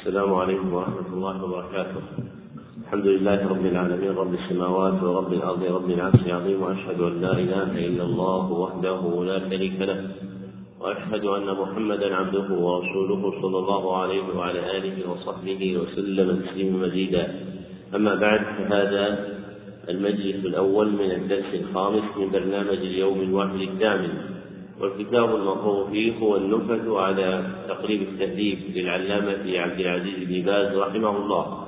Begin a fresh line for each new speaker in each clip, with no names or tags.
السلام عليكم ورحمة الله وبركاته. الحمد لله رب العالمين رب السماوات ورب الأرض رب العرش العظيم وأشهد أن لا إله إلا الله وحده لا شريك له وأشهد أن محمدا عبده ورسوله صلى الله عليه وعلى آله وصحبه وسلم تسليما مزيدا. أما بعد فهذا المجلس الأول من الدرس الخامس من برنامج اليوم الواحد الثامن. والكتاب المقروء فيه هو النكت على تقريب التهذيب للعلامة عبد العزيز بن باز رحمه الله.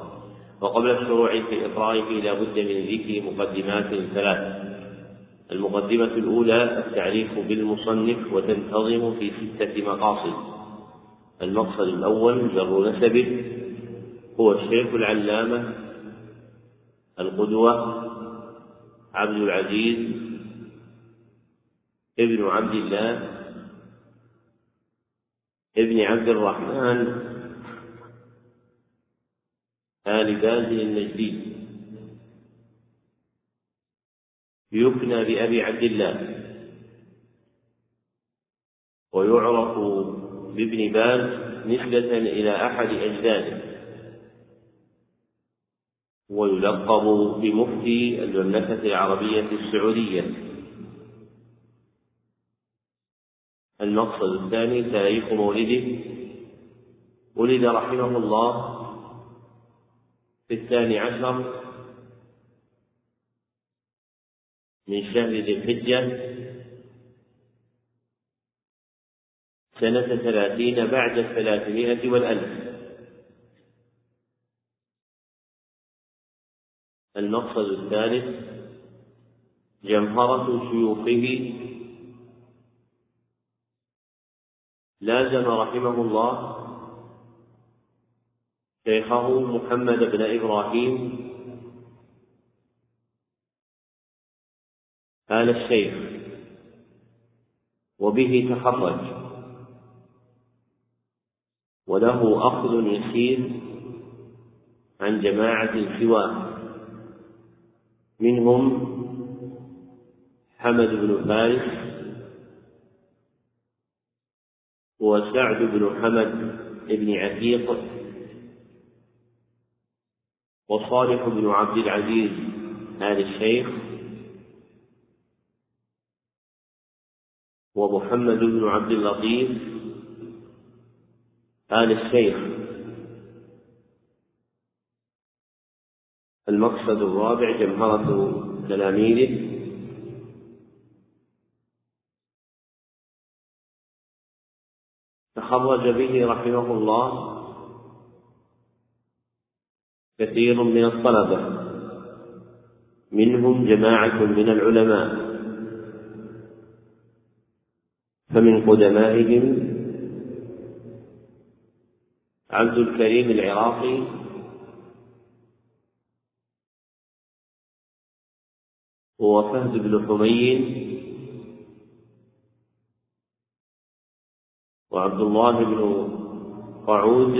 وقبل الشروع في إقرائه لا بد من ذكر مقدمات ثلاث. المقدمة الأولى التعريف بالمصنف وتنتظم في ستة مقاصد. المقصد الأول جر نسبه هو الشيخ العلامة القدوة عبد العزيز ابن عبد الله ابن عبد الرحمن آل بازل النجدي. يكنى بأبي عبد الله. ويعرف بابن باز نسبة إلى أحد أجداده. ويلقب بمفتي المملكة العربية السعودية. المقصد الثاني تاريخ مولده ولد رحمه الله في الثاني عشر من شهر ذي الحجة سنة ثلاثين بعد الثلاثمائة والألف. المقصد الثالث جمهرة شيوخه لازم رحمه الله شيخه محمد بن إبراهيم آل الشيخ وبه تخرج وله أخذ يسير عن جماعة سواه. منهم حمد بن فارس هو سعد بن حمد بن عتيق وصالح بن عبد العزيز آل الشيخ ومحمد بن عبد اللطيف آل الشيخ. المقصد الرابع جمهرة تلاميذه. تخرج به رحمه الله كثير من الطلبة. منهم جماعة من العلماء. فمن قدمائهم عبد الكريم العراقي هو فهد بن حميد وعبد الله بن قعود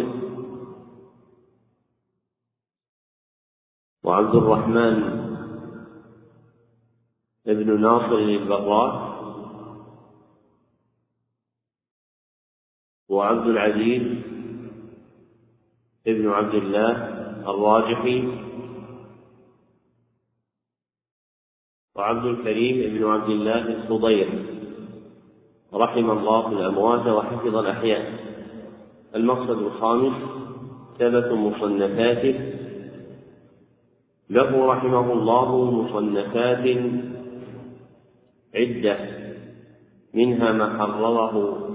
وعبد الرحمن بن ناصر البراء وعبد العزيز بن عبد الله الراجحي وعبد الكريم بن عبد الله الصدير رحم الله الأموات وحفظ الأحياء. المقصد الخامس ثبت مصنفاته. له رحمه الله مصنفات عدة منها ما حرره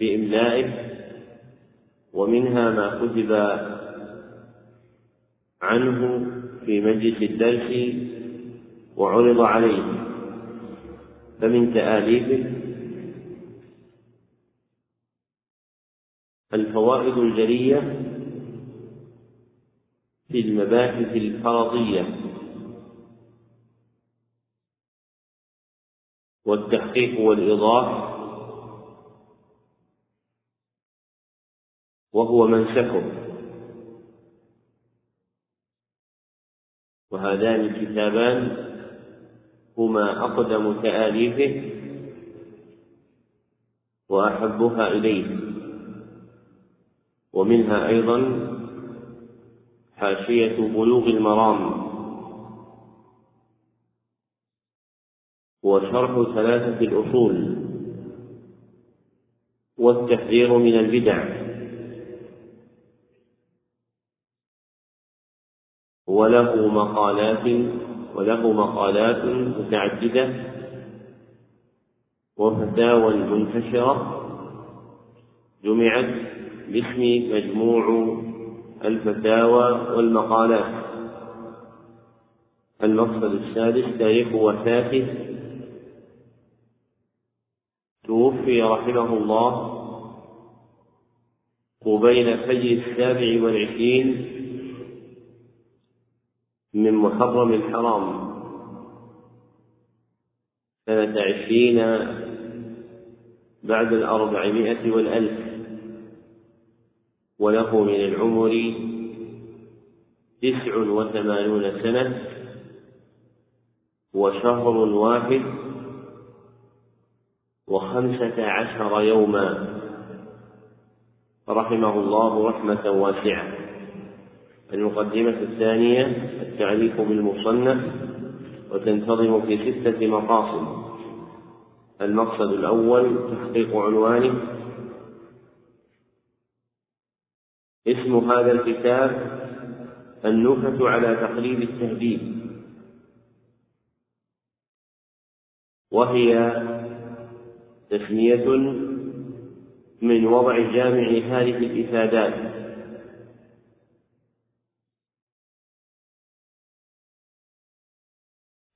بإملائه ومنها ما كتب عنه في مجلس الدرس وعرض عليه. فمن تآليفه الفوائد الجلية في المباحث الفرضية والتحقيق والإيضاح وهو منسكه وهذان الكتابان هما أقدم تآليفه وأحبها إليه. ومنها أيضا حاشية بلوغ المرام. وشرح ثلاثة الأصول. والتحذير من البدع. وله مقالات وله مقالات متعددة وفتاوى منتشرة جمعت باسم مجموع الفتاوى والمقالات. المقصد السادس تاريخ وفاته. توفي رحمه الله قبيل فجر السابع والعشرين من محرم الحرام. سنة عشرين بعد الأربعمائة والألف. وله من العمر تسع وثمانون سنة. وشهر واحد وخمسة عشر يوما. رحمه الله رحمة واسعة. المقدمة الثانية التعريف بالمصنف وتنتظم في ستة مقاصد. المقصد الأول تحقيق عنوانه. اسم هذا الكتاب النكت على تقريب التهذيب. وهي تسمية من وضع جامع هذه الإفادات.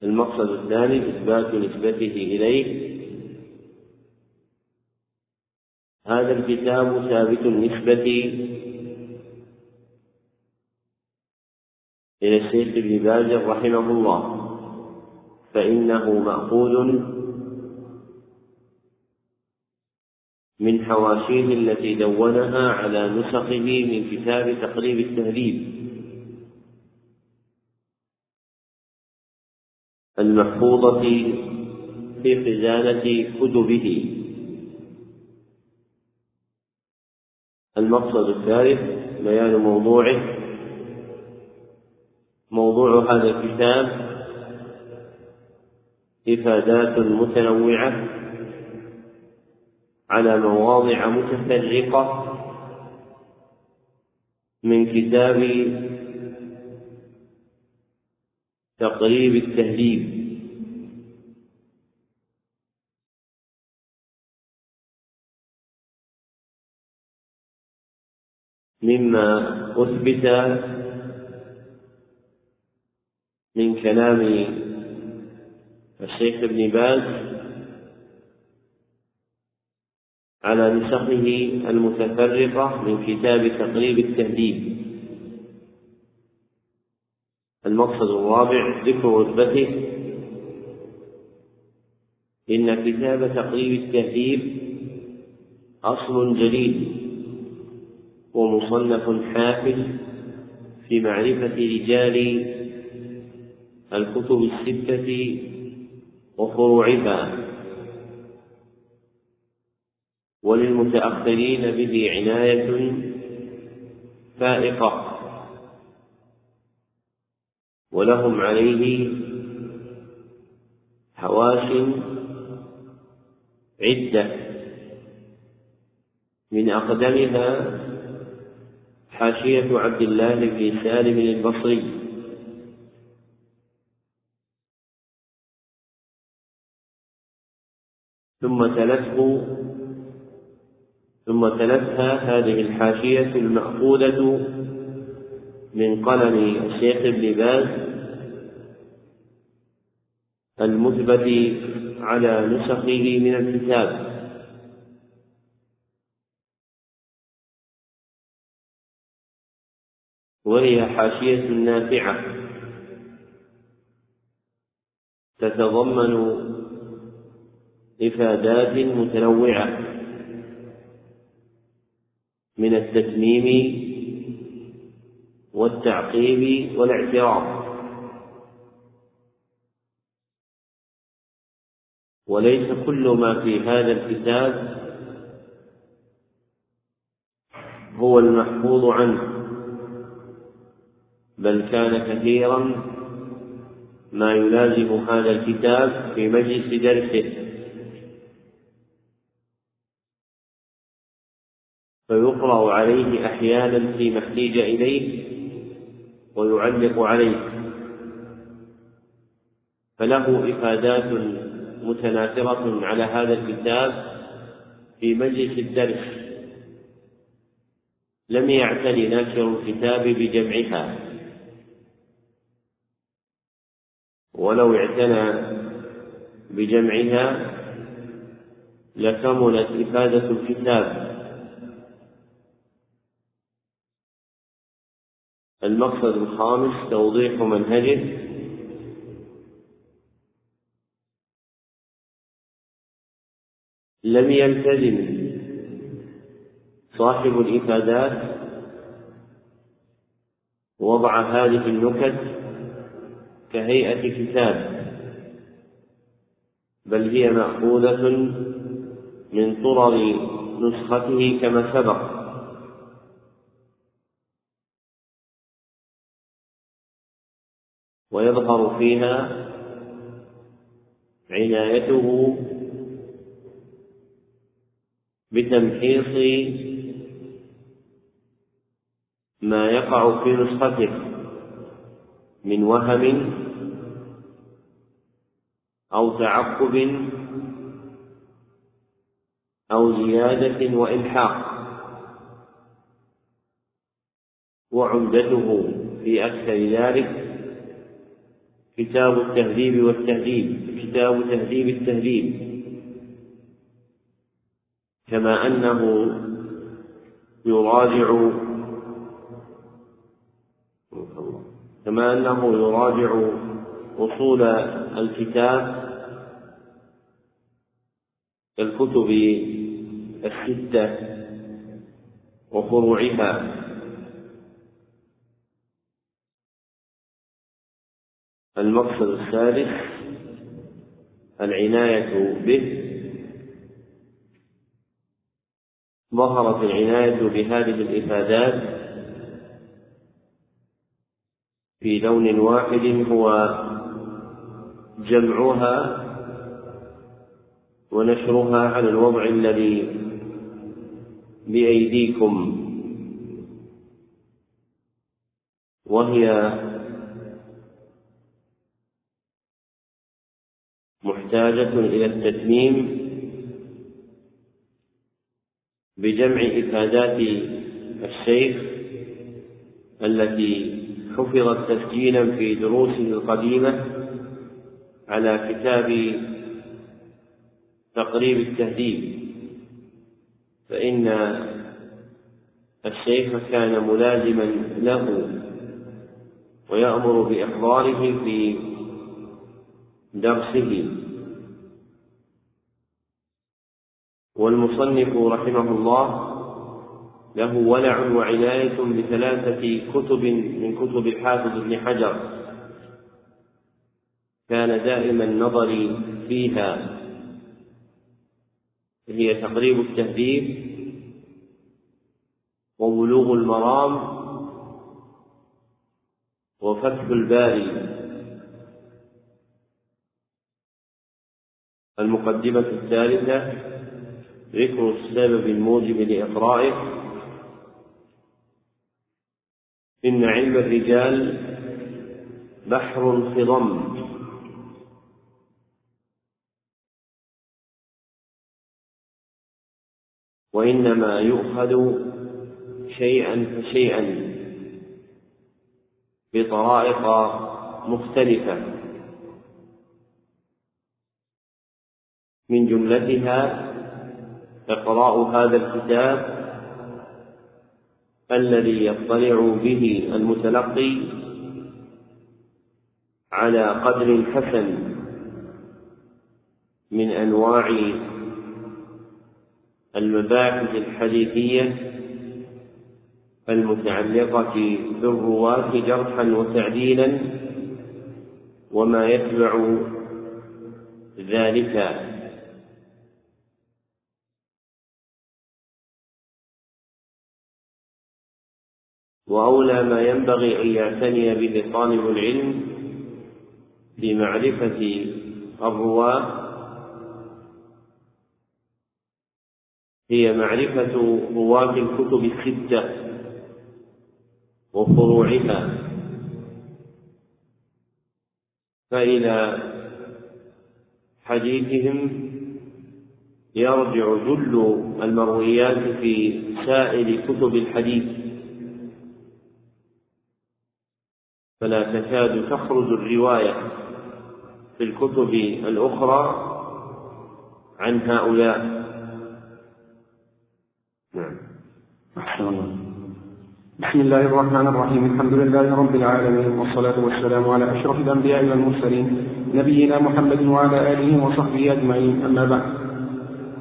المقصد الثاني إثبات نسبته إليه. هذا الكتاب ثابت النسبة إلى الشيخ ابن باز رحمه الله فإنه مأخوذ من حواشيه التي دونها على نسخه من كتاب تقريب التهذيب. المحفوظة في خزانة كتبه. المقصد الثالث بيان موضوعه. موضوع هذا الكتاب إفادات متنوعة على مواضع متفرقة من كتاب تقريب التهذيب مما أثبت من كلام الشيخ ابن باز على نسخه المتفرقة من كتاب تقريب التهذيب المقصد الرابع ذكر رتبته إن كتاب تقريب التهذيب أصل جليل ومصنف حافل في معرفة رجال الكتب الستة وفروعها. وللمتأخرين به عناية فائقة. ولهم عليه حواش عدة. من أقدمها حاشية عبد الله بن سالم البصري. ثم تلته ثم تلتها هذه الحاشية المأخوذة من قلم الشيخ ابن باز المثبت على نسخه من الكتاب. وهي حاشية نافعة. تتضمن إفادات متنوعة. من التتميم والتعقيب والاعتراض. وليس كل ما في هذا الكتاب هو المحفوظ عنه بل كان كثيرا ما يلازم هذا الكتاب في مجلس درسه. فيقرأ عليه أحيانا فيما احتيج إليه ويعلق عليه. فله إفادات متناثرة على هذا الكتاب في مجلس الدرس. لم يعتني ناشر الكتاب بجمعها. ولو اعتنى بجمعها لكملت إفادة الكتاب. المقصد الخامس توضيح منهجه. لم يلتزم صاحب الإفادات. وضع هذه النكت كهيئة كتاب. بل هي مأخوذة من طرر نسخته كما سبق. ويظهر فيها عنايته بتمحيص ما يقع في نسختك من وهم أو تعقب أو زيادة وإلحاق. وعمدته في أكثر ذلك كتاب التهذيب والتهذيب كتاب تهذيب التهذيب. كما أنه يراجع كما أنه يراجع أصول الكتاب كالكتب الستة وفروعها. المقصد الثالث العناية به. ظهرت العناية بهذه الإفادات في لون واحد هو جمعها ونشرها على الوضع الذي بأيديكم وهي محتاجة إلى التتميم بجمع إفادات الشيخ التي حفظت تسجيلا في دروسه القديمة على كتاب تقريب التهذيب. فإن الشيخ كان ملازما له ويأمر بإحضاره في درسه. والمصنف رحمه الله له ولع وعناية بثلاثة كتب من كتب الحافظ ابن حجر. كان دائم النظر فيها. هي تقريب التهذيب وبلوغ المرام وفتح الباري. المقدمة الثالثة ذكر السبب الموجب لإقرائه. إن علم الرجال بحر خضم. وإنما يؤخذ شيئا فشيئا بطرائق مختلفة. من جملتها إقراء هذا الكتاب الذي يطلع به المتلقي على قدر حسن من أنواع المباحث الحديثية المتعلقة بالرواة جرحا وتعديلا وما يتبع ذلك. وأولى ما ينبغي أن يعتني به طالب العلم في معرفة الرواة هي معرفة رواة الكتب الستة وفروعها. فإلى حديثهم يرجع جل المرويات في سائر كتب الحديث. فلا تكاد تخرج الرواية في الكتب الأخرى عن هؤلاء.
نعم. أحسن الله. بسم الله الرحمن الرحيم. الحمد لله رب العالمين والصلاة والسلام على أشرف الأنبياء والمرسلين نبينا محمد وعلى آله وصحبه أجمعين. أما بعد.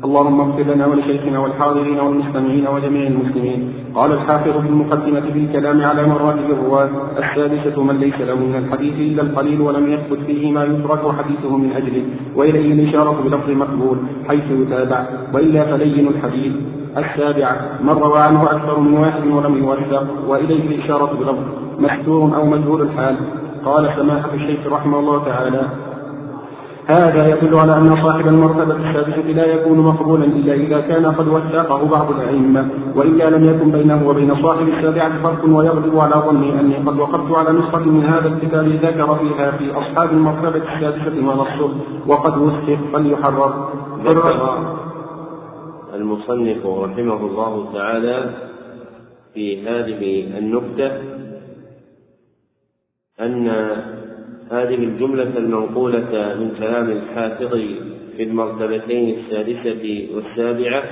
اللهم اغفر لنا ولشيخنا والحاضرين والمستمعين وجميع المسلمين. قال الحافظ في المقدمة في الكلام على مراتب الرواة السادسة من ليس له من الحديث إلا القليل ولم يثبت فيه ما يترك حديثه من أجله. وإليه الإشارة بلفظ مقبول حيث يتابع. وإلا فلين الحديث. السابعة من روى عنه أكثر من واحد ولم يوثق. وإليه الإشارة بلفظ مستور أو مجهول الحال. قال سماحة الشيخ رحمه الله تعالى هذا يدل على أن صاحب المرتبة السادسة لا يكون مقبولا إلا إذا كان قد وثقه بعض الأئمة وإلا لم يكن بينه وبين صاحب السابعة فرق ويغلب على ظني أني قد وقفت على نسخة من هذا الكتاب ذكر فيها في أصحاب المرتبة السادسة ونصه وقد وثق فليحرر.
المصنف رحمه الله تعالى في هذه النكتة أن هذه الجملة المنقولة من كلام الحافظ في المرتبتين السادسة والسابعة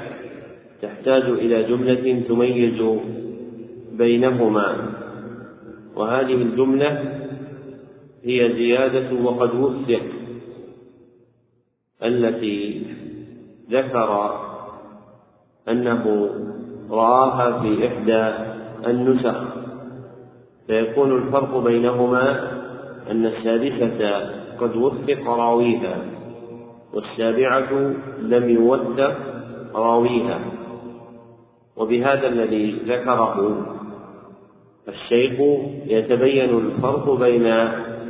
تحتاج إلى جملة تميز بينهما. وهذه الجملة هي زيادة وقد وثق التي ذكر أنه رآها في إحدى النسخ. فيكون الفرق بينهما أن السادسة قد وثق راويها والسابعة لم يوثق راويها. وبهذا الذي ذكره الشيخ يتبين الفرق بين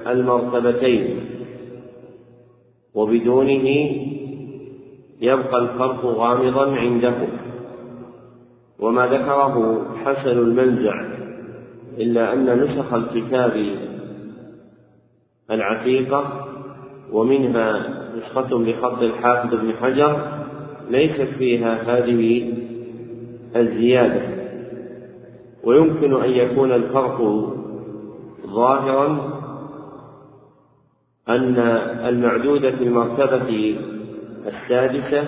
المرتبتين وبدونه يبقى الفرق غامضا عنده. وما ذكره حسن المنزع إلا أن نسخ الكتاب العتيقة ومنها نسخة بخط الحافظ بن حجر ليست فيها هذه الزيادة. ويمكن أن يكون الفرق ظاهرا أن المعدود في المرتبة السادسة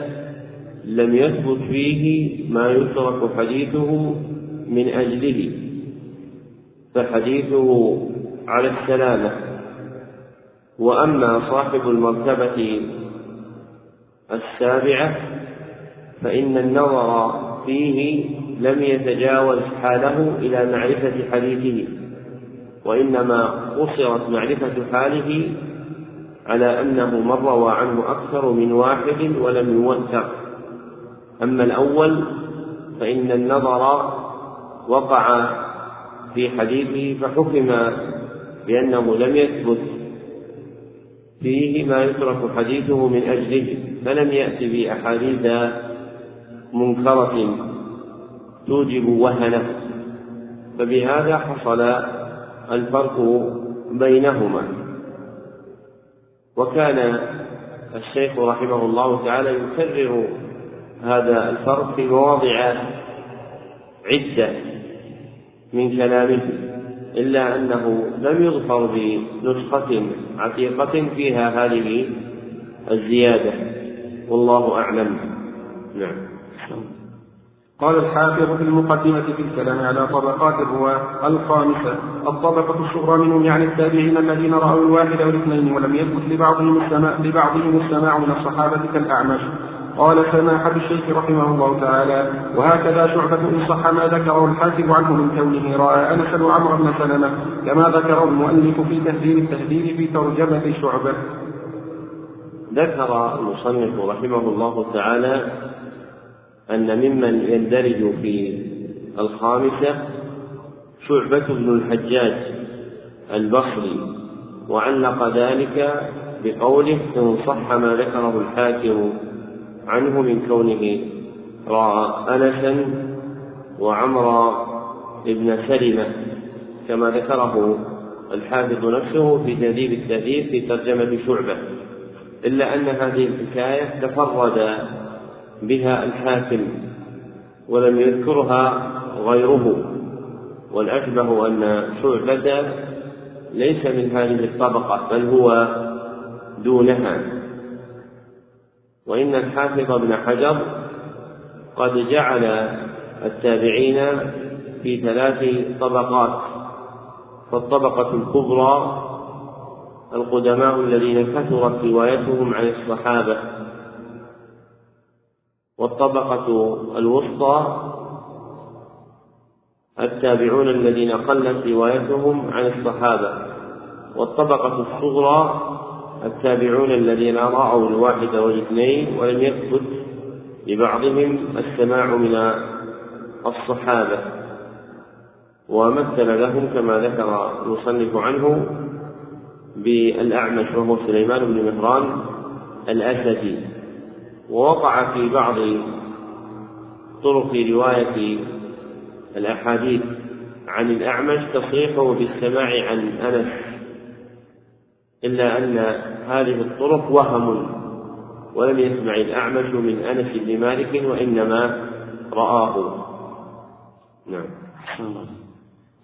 لم يثبت فيه ما يترك حديثه من أجله فحديثه على السلامة. وأما صاحب المرتبة السابعة فإن النظر فيه لم يتجاوز حاله إلى معرفة حديثه وإنما قصرت معرفة حاله على أنه من روى عنه أكثر من واحد ولم يوثق. أما الأول فإن النظر وقع في حديثه فحكم بأنه لم يثبت فيه ما يترك حديثه من أجله فلم يأت بأحاديث منكرة توجب وهنة فبهذا حصل الفرق بينهما. وكان الشيخ رحمه الله تعالى يكرر هذا الفرق في مواضع عدة من كلامه. إلا أنه لم يظفر بنسخة عتيقة فيها هذه الزيادة. والله أعلم. نعم.
قال الحافظ في المقدمة في الكلام على طبقات الرواة الخامسة الطبقة الصغرى منهم يعني التابعين الذين رأوا الواحد والاثنين ولم يثبت لبعضهم السماع لبعضهم السماع من الصحابة كالأعمش. قال سماحة الشيخ رحمه الله تعالى. وهكذا شعبة إن صح ما ذكره الحافظ عنه من كونه رأى أنس وعمر بن سلمة كما ذكره المؤلف في تهذيب التهذيب في ترجمة شعبة.
ذكر المصنف رحمه الله تعالى أن ممن يندرج في الخامسة شعبة بن الحجاج البصري وعلق ذلك بقوله إن صح ما ذكره الحاكم عنه من كونه رأى أنسا وعمر بن سلمة كما ذكره الحافظ نفسه في تهذيب التهذيب في ترجمة شعبة. إلا أن هذه الحكاية تفرد بها الحاكم ولم يذكرها غيره. والأشبه أن شعبة ليس من هذه الطبقة بل هو دونها. وإن الحافظ ابن حجر قد جعل التابعين في ثلاث طبقات فالطبقة الكبرى القدماء الذين كثرت روايتهم عن الصحابة والطبقة الوسطى التابعون الذين قلت روايتهم عن الصحابة والطبقة الصغرى التابعون الذين رأوا الواحد والاثنين ولم يثبت لبعضهم السماع من الصحابة. ومثل لهم كما ذكر المصنف عنه بالأعمش وهو سليمان بن مهران الأسدي. ووقع في بعض طرق رواية الأحاديث عن الأعمش تصريحه بالسماع عن أنس. إلا أن هذه الطرق وهم ولم يسمع الأعمش من أنس بن مالك وإنما رآه. نعم.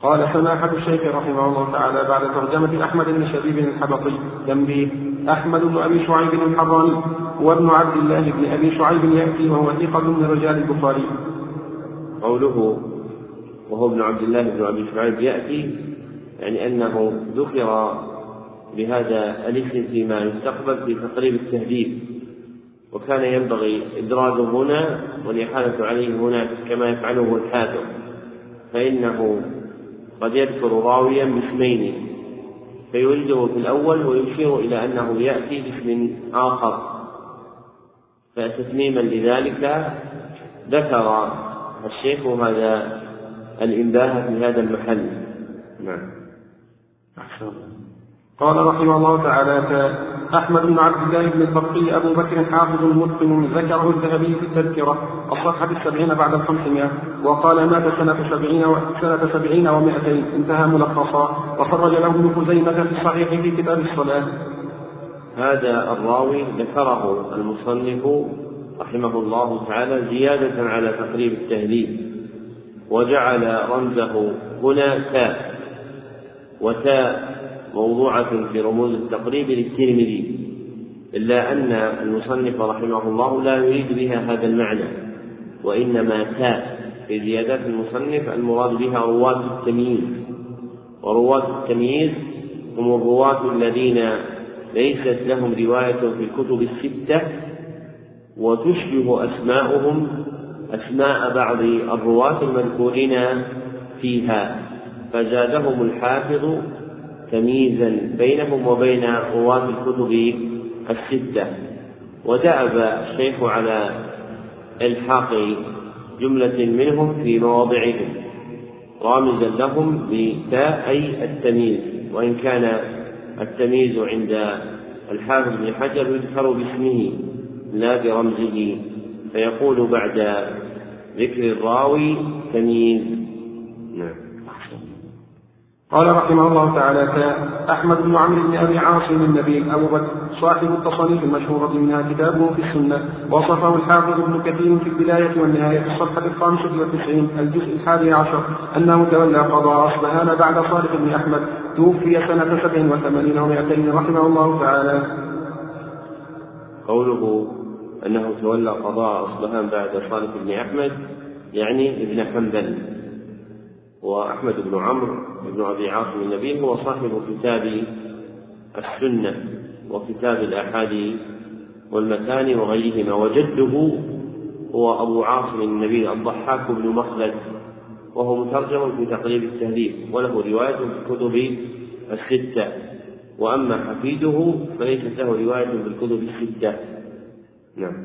قال سماحة الشيخ رحمه الله تعالى بعد ترجمة أحمد بن شبيب الحبطي تنبيه أحمد بن أبي شعيب الحراني وابن عبد الله بن أبي شعيب يأتي وهو ثقة من رجال البخاري.
قوله وهو ابن عبد الله بن أبي شعيب يأتي يعني أنه ذكر بهذا الاسم فيما يستقبل في تقريب التهذيب وكان ينبغي إدراجه هنا والإحالة عليه هناك كما يفعله الحاكم. فإنه قد يذكر راويا باسمين. فيريده في الأول ويشير إلى أنه يأتي باسم آخر. فتتميما لذلك ذكر الشيخ هذا الإنباه في هذا المحل. نعم.
قال رحمه الله تعالى أحمد بن عبد الله بن البقي أبو بكر حافظ متقن ذكره الذهبي في التذكرة الصفحة السبعين بعد الخمسمائة وقال مات سنة سبعين و... سنة سبعين ومائتين انتهى ملخصا وخرج له ابن خزيمة في الصحيح في كتاب الصلاة.
هذا الراوي ذكره المصنف رحمه الله تعالى زيادة على تقريب التهذيب وجعل رمزه هنا تاء وتاء موضوعة في رموز التقريب للترمذي إلا أن المصنف رحمه الله لا يريد بها هذا المعنى وإنما تاء في زيادات المصنف المراد بها رواة التمييز. ورواة التمييز هم الرواة الذين ليست لهم رواية في الكتب الستة وتشبه أسماؤهم أسماء بعض الرواة المذكورين فيها فزادهم الحافظ تمييزا بينهم وبين رواة الكتب الستة. ودأب الشيخ على إلحاق جملة منهم في مواضعهم رامزا لهم بتاء أي التمييز وإن كان التمييز عند الحافظ بن حجر يذكر باسمه لا برمزه. فيقول بعد ذكر الراوي تمييز.
قال رحمه الله تعالى أحمد بن عمرو بن أبي عاصم النبي أبو بكر صاحب التصانيف المشهورة منها كتابه في السنة وصفه الحافظ ابن كثير في البداية والنهاية في الصفحة الخامسة والتسعين الجزء الحادي عشر أنه تولى قضاء أصبهان بعد صالح بن أحمد توفي سنة سبع وثمانين ومائتين رحمه الله تعالى.
قوله أنه تولى قضاء أصبهان بعد صالح بن أحمد يعني ابن حنبل. وأحمد بن عمرو بن أبي عاصم النبي هو صاحب كتاب السنة وكتاب الآحاد والمتاني وغيرهما وجده هو أبو عاصم النبي الضحاك بن مخلد وهو مترجم في تقريب التهذيب وله رواية في الكتب الستة وأما حفيده فليست له رواية في الكتب الستة نعم.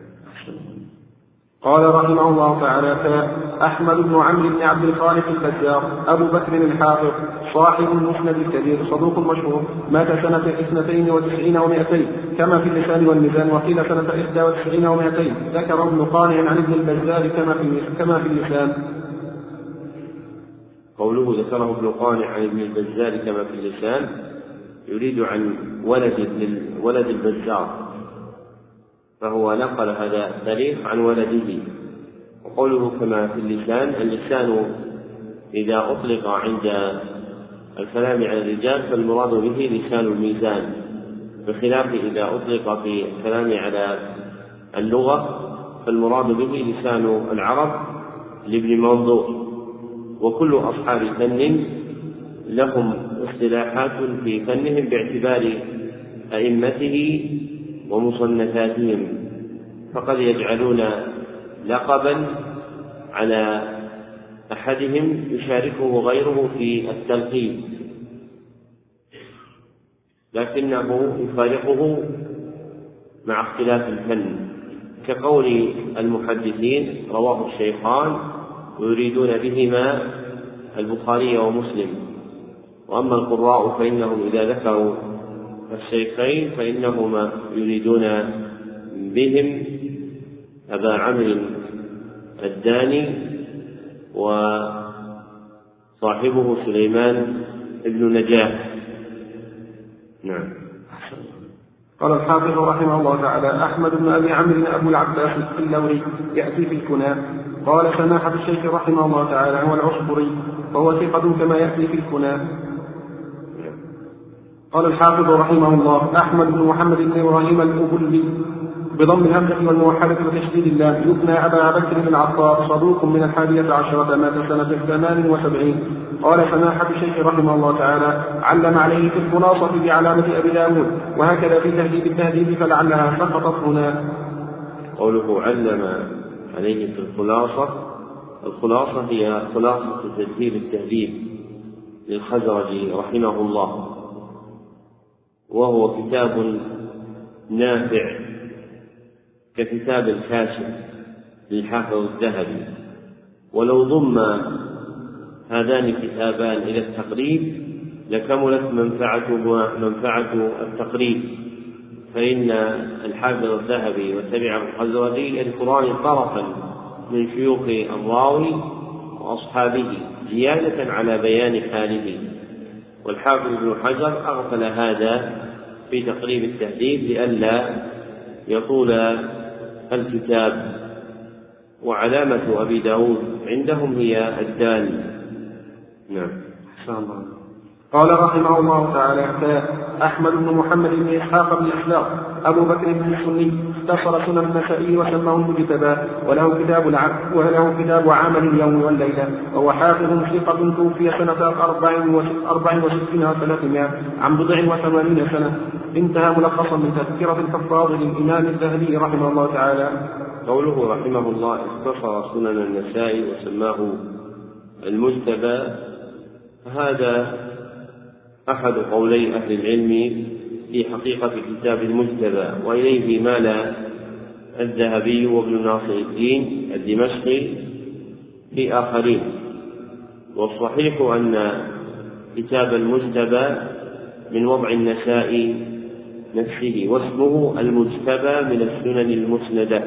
قال رحمه الله تعالى أحمد بن عمرو بن عبد الخالق البزار أبو بكر الحافظ صاحب المسند الكبير صدوق مشهور مات سنة اثنتين وتسعين ومائتين كما في اللسان والميزان وقيل سنة إحدى وتسعين ومائتين ذكر ابن قانع عن ابن البزار كما في كما في اللسان.
قوله ذكره ابن قانع عن ابن البزار كما في اللسان يريد عن ولد ولد البزار. فهو نقل هذا التاريخ عن ولده. وقوله كما في اللسان اللسان إذا أطلق عند الكلام على الرجال فالمراد به لسان الميزان. بخلاف إذا أطلق في الكلام على اللغة فالمراد به لسان العرب لابن منظور وكل أصحاب فن لهم اصطلاحات في فنهم باعتبار أئمته ومصنفاتهم. فقد يجعلون لقبا على أحدهم يشاركه غيره في التلقيب لكنه يفارقه مع اختلاف الفن. كقول المحدثين رواه الشيخان ويريدون بهما البخاري ومسلم. وأما القراء فإنهم إذا ذكروا الشيخين فإنهما يريدون بهم أبا عمرو الداني وصاحبه سليمان بن نجاح. نعم.
قال الحافظ رحمه الله تعالى أحمد بن أبي عمرو أبو العباس اللوري يأتي في الكنى. قال سماحة الشيخ رحمه الله تعالى هو العصبري وهو ثقة كما يأتي في الكنى. قال الحافظ رحمه الله أحمد بن محمد بن إبراهيم الأبلي بضم الهمزة والموحدة وتشديد الله. يبنى أبا بكر بن العطار صدوق من الحادية عشرة مات سنة ثمان وسبعين. قال سماحة الشيخ رحمه الله تعالى علم عليه في الخلاصة بعلامة أبي داود وهكذا في تهذيب التهذيب فلعلها سقطت هنا.
قوله علم عليه في الخلاصة الخلاصة هي خلاصة تدبير التهذيب للخزرج رحمه الله. وهو كتاب نافع. ككتاب الكاشف للحافظ الذهبي. ولو ضم هذان الكتابان إلى التقريب لكملت منفعته منفعة التقريب. فإن الحافظ الذهبي وتبعه الخزرجي يذكران طرفا من شيوخ الراوي وأصحابه زيادة على بيان حاله والحافظ ابن حجر أغفل هذا في تقريب التهذيب لئلا يطول الكتاب وعلامة أبي داود عندهم هي الدال نعم.
الله. قال رحمه الله تعالى أحمد بن محمد بن إسحاق بن إسحاق أبو بكر بن السني اختصر سنن النسائي وسماه المجتبى وله كتاب العبد وله كتاب عمل اليوم والليلة وهو حافظ ثقة توفي سنة أربع وستين وثلاثمائة عن بضع وثمانين سنة. انتهى ملخصا من تذكرة الحفاظ للإمام الذهبي رحمه الله تعالى.
قوله رحمه الله اختصر سنن النسائي وسماه المجتبى هذا أحد قولي أهل العلم في حقيقة كتاب المجتبى وإليه مال الذهبي وابن ناصر الدين الدمشقي في آخرين. والصحيح أن كتاب المجتبى من وضع النساء نفسه واسمه المجتبى من السنن المسندة.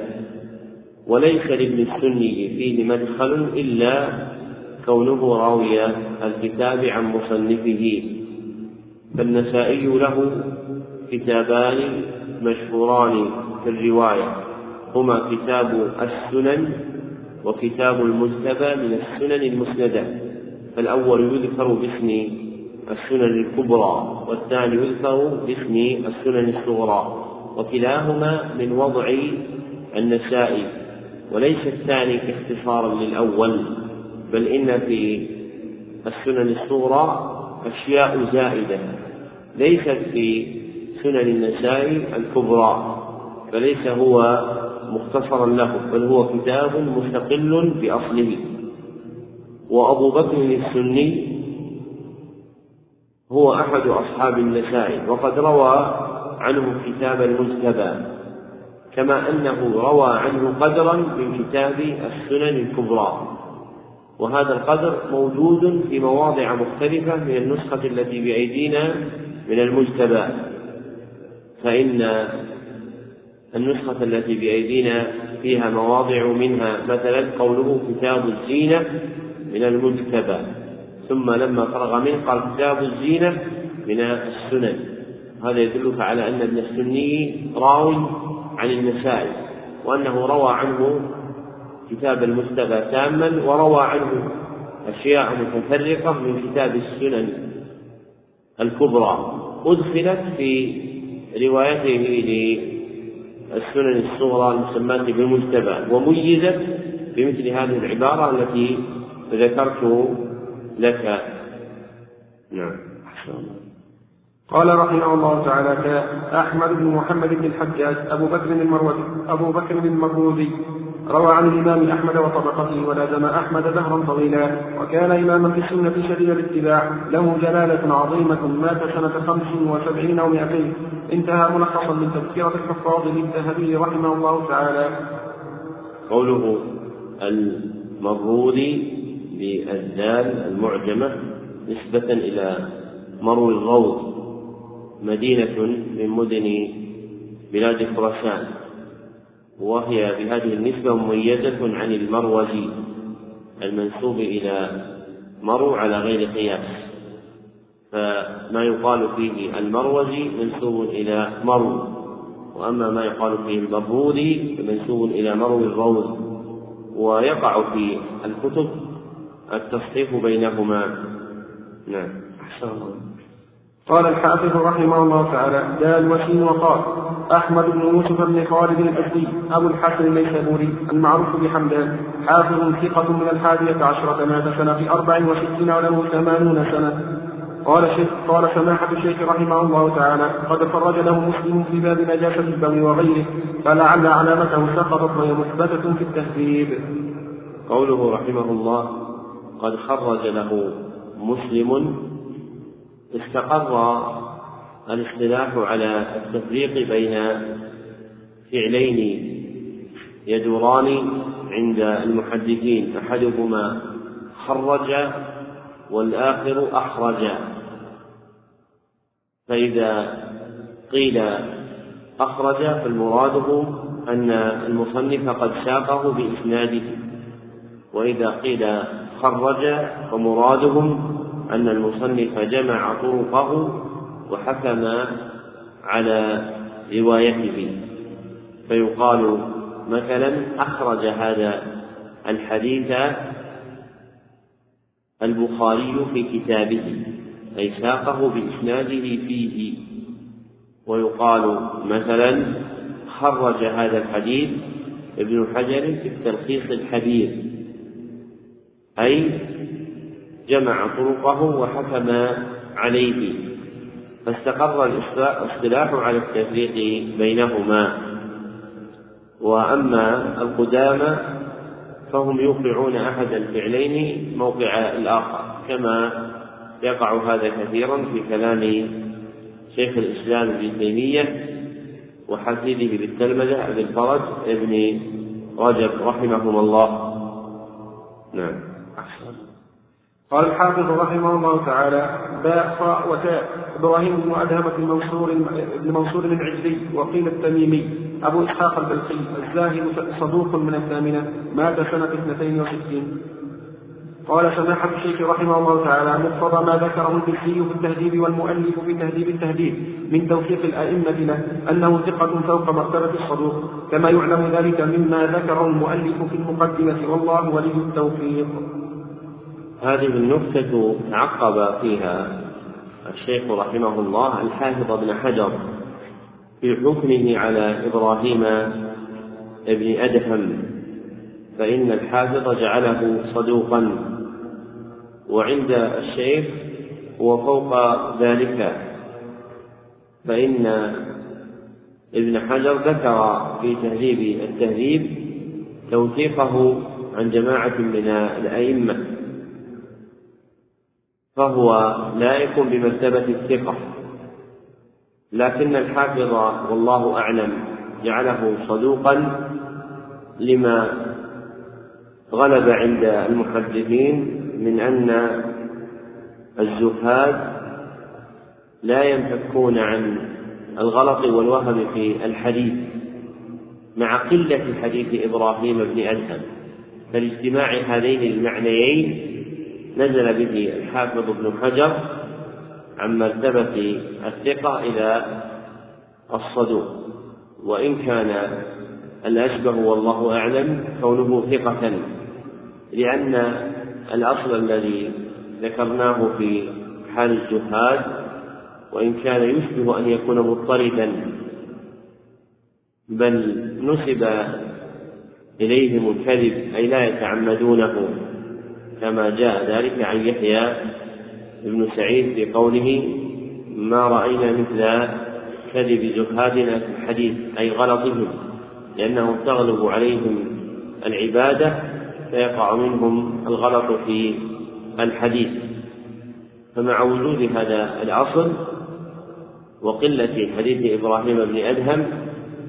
وليس لابن السني فيه مدخل إلا كونه راوي الكتاب عن مصنفه. فالنسائي له كتابان مشهوران في الرواية. هما كتاب السنن وكتاب المجتبى من السنن المسندة. فالأول يذكر باسم السنن الكبرى والثاني يذكر باسم السنن الصغرى وكلاهما من وضع النسائي وليس الثاني اختصارا للأول بل إن في السنن الصغرى أشياء زائدة ليست في سنن النساء الكبرى فليس هو مختصرا له بل هو كتاب مستقل بأصله. وأبو بكر السني هو أحد أصحاب النساء وقد روى عنه كتاب المجتبى كما أنه روى عنه قدرا من كتاب السنن الكبرى. وهذا القدر موجود في مواضع مختلفة من النسخة التي بأيدينا من المجتبى. فإن النسخة التي بأيدينا فيها مواضع منها مثلا قوله كتاب الزينة من المجتبى. ثم لما فرغ منه قال كتاب الزينة من السنن. هذا يدلك على أن ابن السني راوي عن النسائي وأنه روى عنه كتاب المجتبى تاما وروى عنه أشياء متفرقة من كتاب السنن الكبرى. أدخلت في روايته للسنن الصغرى المسماة بالمجتبى وميزت بمثل هذه العبارة التي ذكرت لك. نعم.
قال رحمه الله تعالى أحمد بن محمد بن الحجاج أبو بكر المروزي أبو بكر المروزي روى عن الإمام أحمد وطبقته ولازم أحمد دهرا طويلا وكان إماما في السنة شديد الاتباع. له جلالة عظيمة مات سنة خمس وسبعين أو مئتين. انتهى ملخصا من تذكرة الحفاظ للذهبي رحمه الله تعالى.
قوله المرودي بالدال المعجمة نسبة إلى مرو الغوض مدينة من مدن بلاد خراسان. وهي بهذه النسبة مميزة عن المروزي المنسوب إلى مرو على غير قياس. فما يقال فيه المروزي منسوب إلى مرو وأما ما يقال فيه البرودي فمنسوب إلى مرو الروض ويقع في الكتب التصحيف بينهما. نعم. أحسن الله.
قال الحافظ رحمه الله تعالى دال وسين وقال أحمد بن يوسف بن خالد الأسدي أبو الحسن النيسابوري المعروف بحمدان حافظ ثقة من الحادية عشرة مات سنة في أربع وستين وله ثمانون سنة. قال شيخ قال سماحة الشيخ رحمه الله تعالى قد فرج له مسلم في باب نجاسة البول وغيره فلعل علامته سقطت وهي مثبتة في التهذيب.
قوله رحمه الله قد خرج له مسلم. استقر الاختلاف على التفريق بين فعلين يدوران عند المحدثين. أحدهما خرج والآخر أخرج. فإذا قيل أخرج فالمراد أن المصنف قد ساقه بإسناده. وإذا قيل خرج فمرادهم أن المصنف جمع طرقه وحكم على روايته. فيقال مثلا أخرج هذا الحديث البخاري في كتابه أي ساقه بإسناده فيه. ويقال مثلا خرج هذا الحديث ابن حجر في التلخيص الحبير أي جمع طرقه وحكم عليه فاستقر الاصطلاح على التفريق بينهما. وأما القدامى فهم يوقعون أحد الفعلين موقع الآخر كما يقع هذا كثيرا في كلام شيخ الإسلام ابن تيمية وحفيده بالتلمذة أبي الفرج ابن رجب رحمهما الله. نعم.
قال الحافظ رحمه الله تعالى باء خاء وتاء. إبراهيم بن أدهم بن منصور بن منصور العجلي وقيل التميمي. أبو إسحاق البلخي الزاهد صدوق من الثامنة مات سنة اثنتين وستين. قال سماحة الشيخ رحمه الله تعالى مقتضى ما ذكره البلخي في التهذيب والمؤلف في تهذيب التهذيب من توثيق الأئمة له أنه ثقة فوق مرتبة الصدوق كما يعلم ذلك مما ذكره المؤلف في المقدمة. والله ولي التوفيق.
هذه النكتة عقب فيها الشيخ رحمه الله الحافظ ابن حجر في حكمه على إبراهيم ابن أدهم فإن الحافظ جعله صدوقا وعند الشيخ هو فوق ذلك فإن ابن حجر ذكر في تهذيب التهذيب توثيقه عن جماعة من الأئمة. فهو يكون بمرتبة الثقة. لكن الحافظ والله أعلم جعله صدوقا لما غلب عند المحدثين من أن الزهاد لا ينفكون عن الغلط والوهم في الحديث مع قلة حديث إبراهيم بن أدهم فلاجتماع هذين المعنيين نزل به الحافظ ابن حجر عن مرتبة الثقة إلى الصدوق. وإن كان الأشبه والله أعلم كونه ثقة لأن الأصل الذي ذكرناه في حال الزهاد وإن كان يشبه أن يكون مضطردا بل نسب إليهم الكذب أي لا يتعمدونه. كما جاء ذلك عن يحيى بن سعيد في قوله ما رأينا مثل كذب زهادنا في الحديث أي غلطهم لأنه تغلب عليهم العبادة فيقع منهم الغلط في الحديث. فمع وجود هذا الأصل وقلة حديث إبراهيم بن أدهم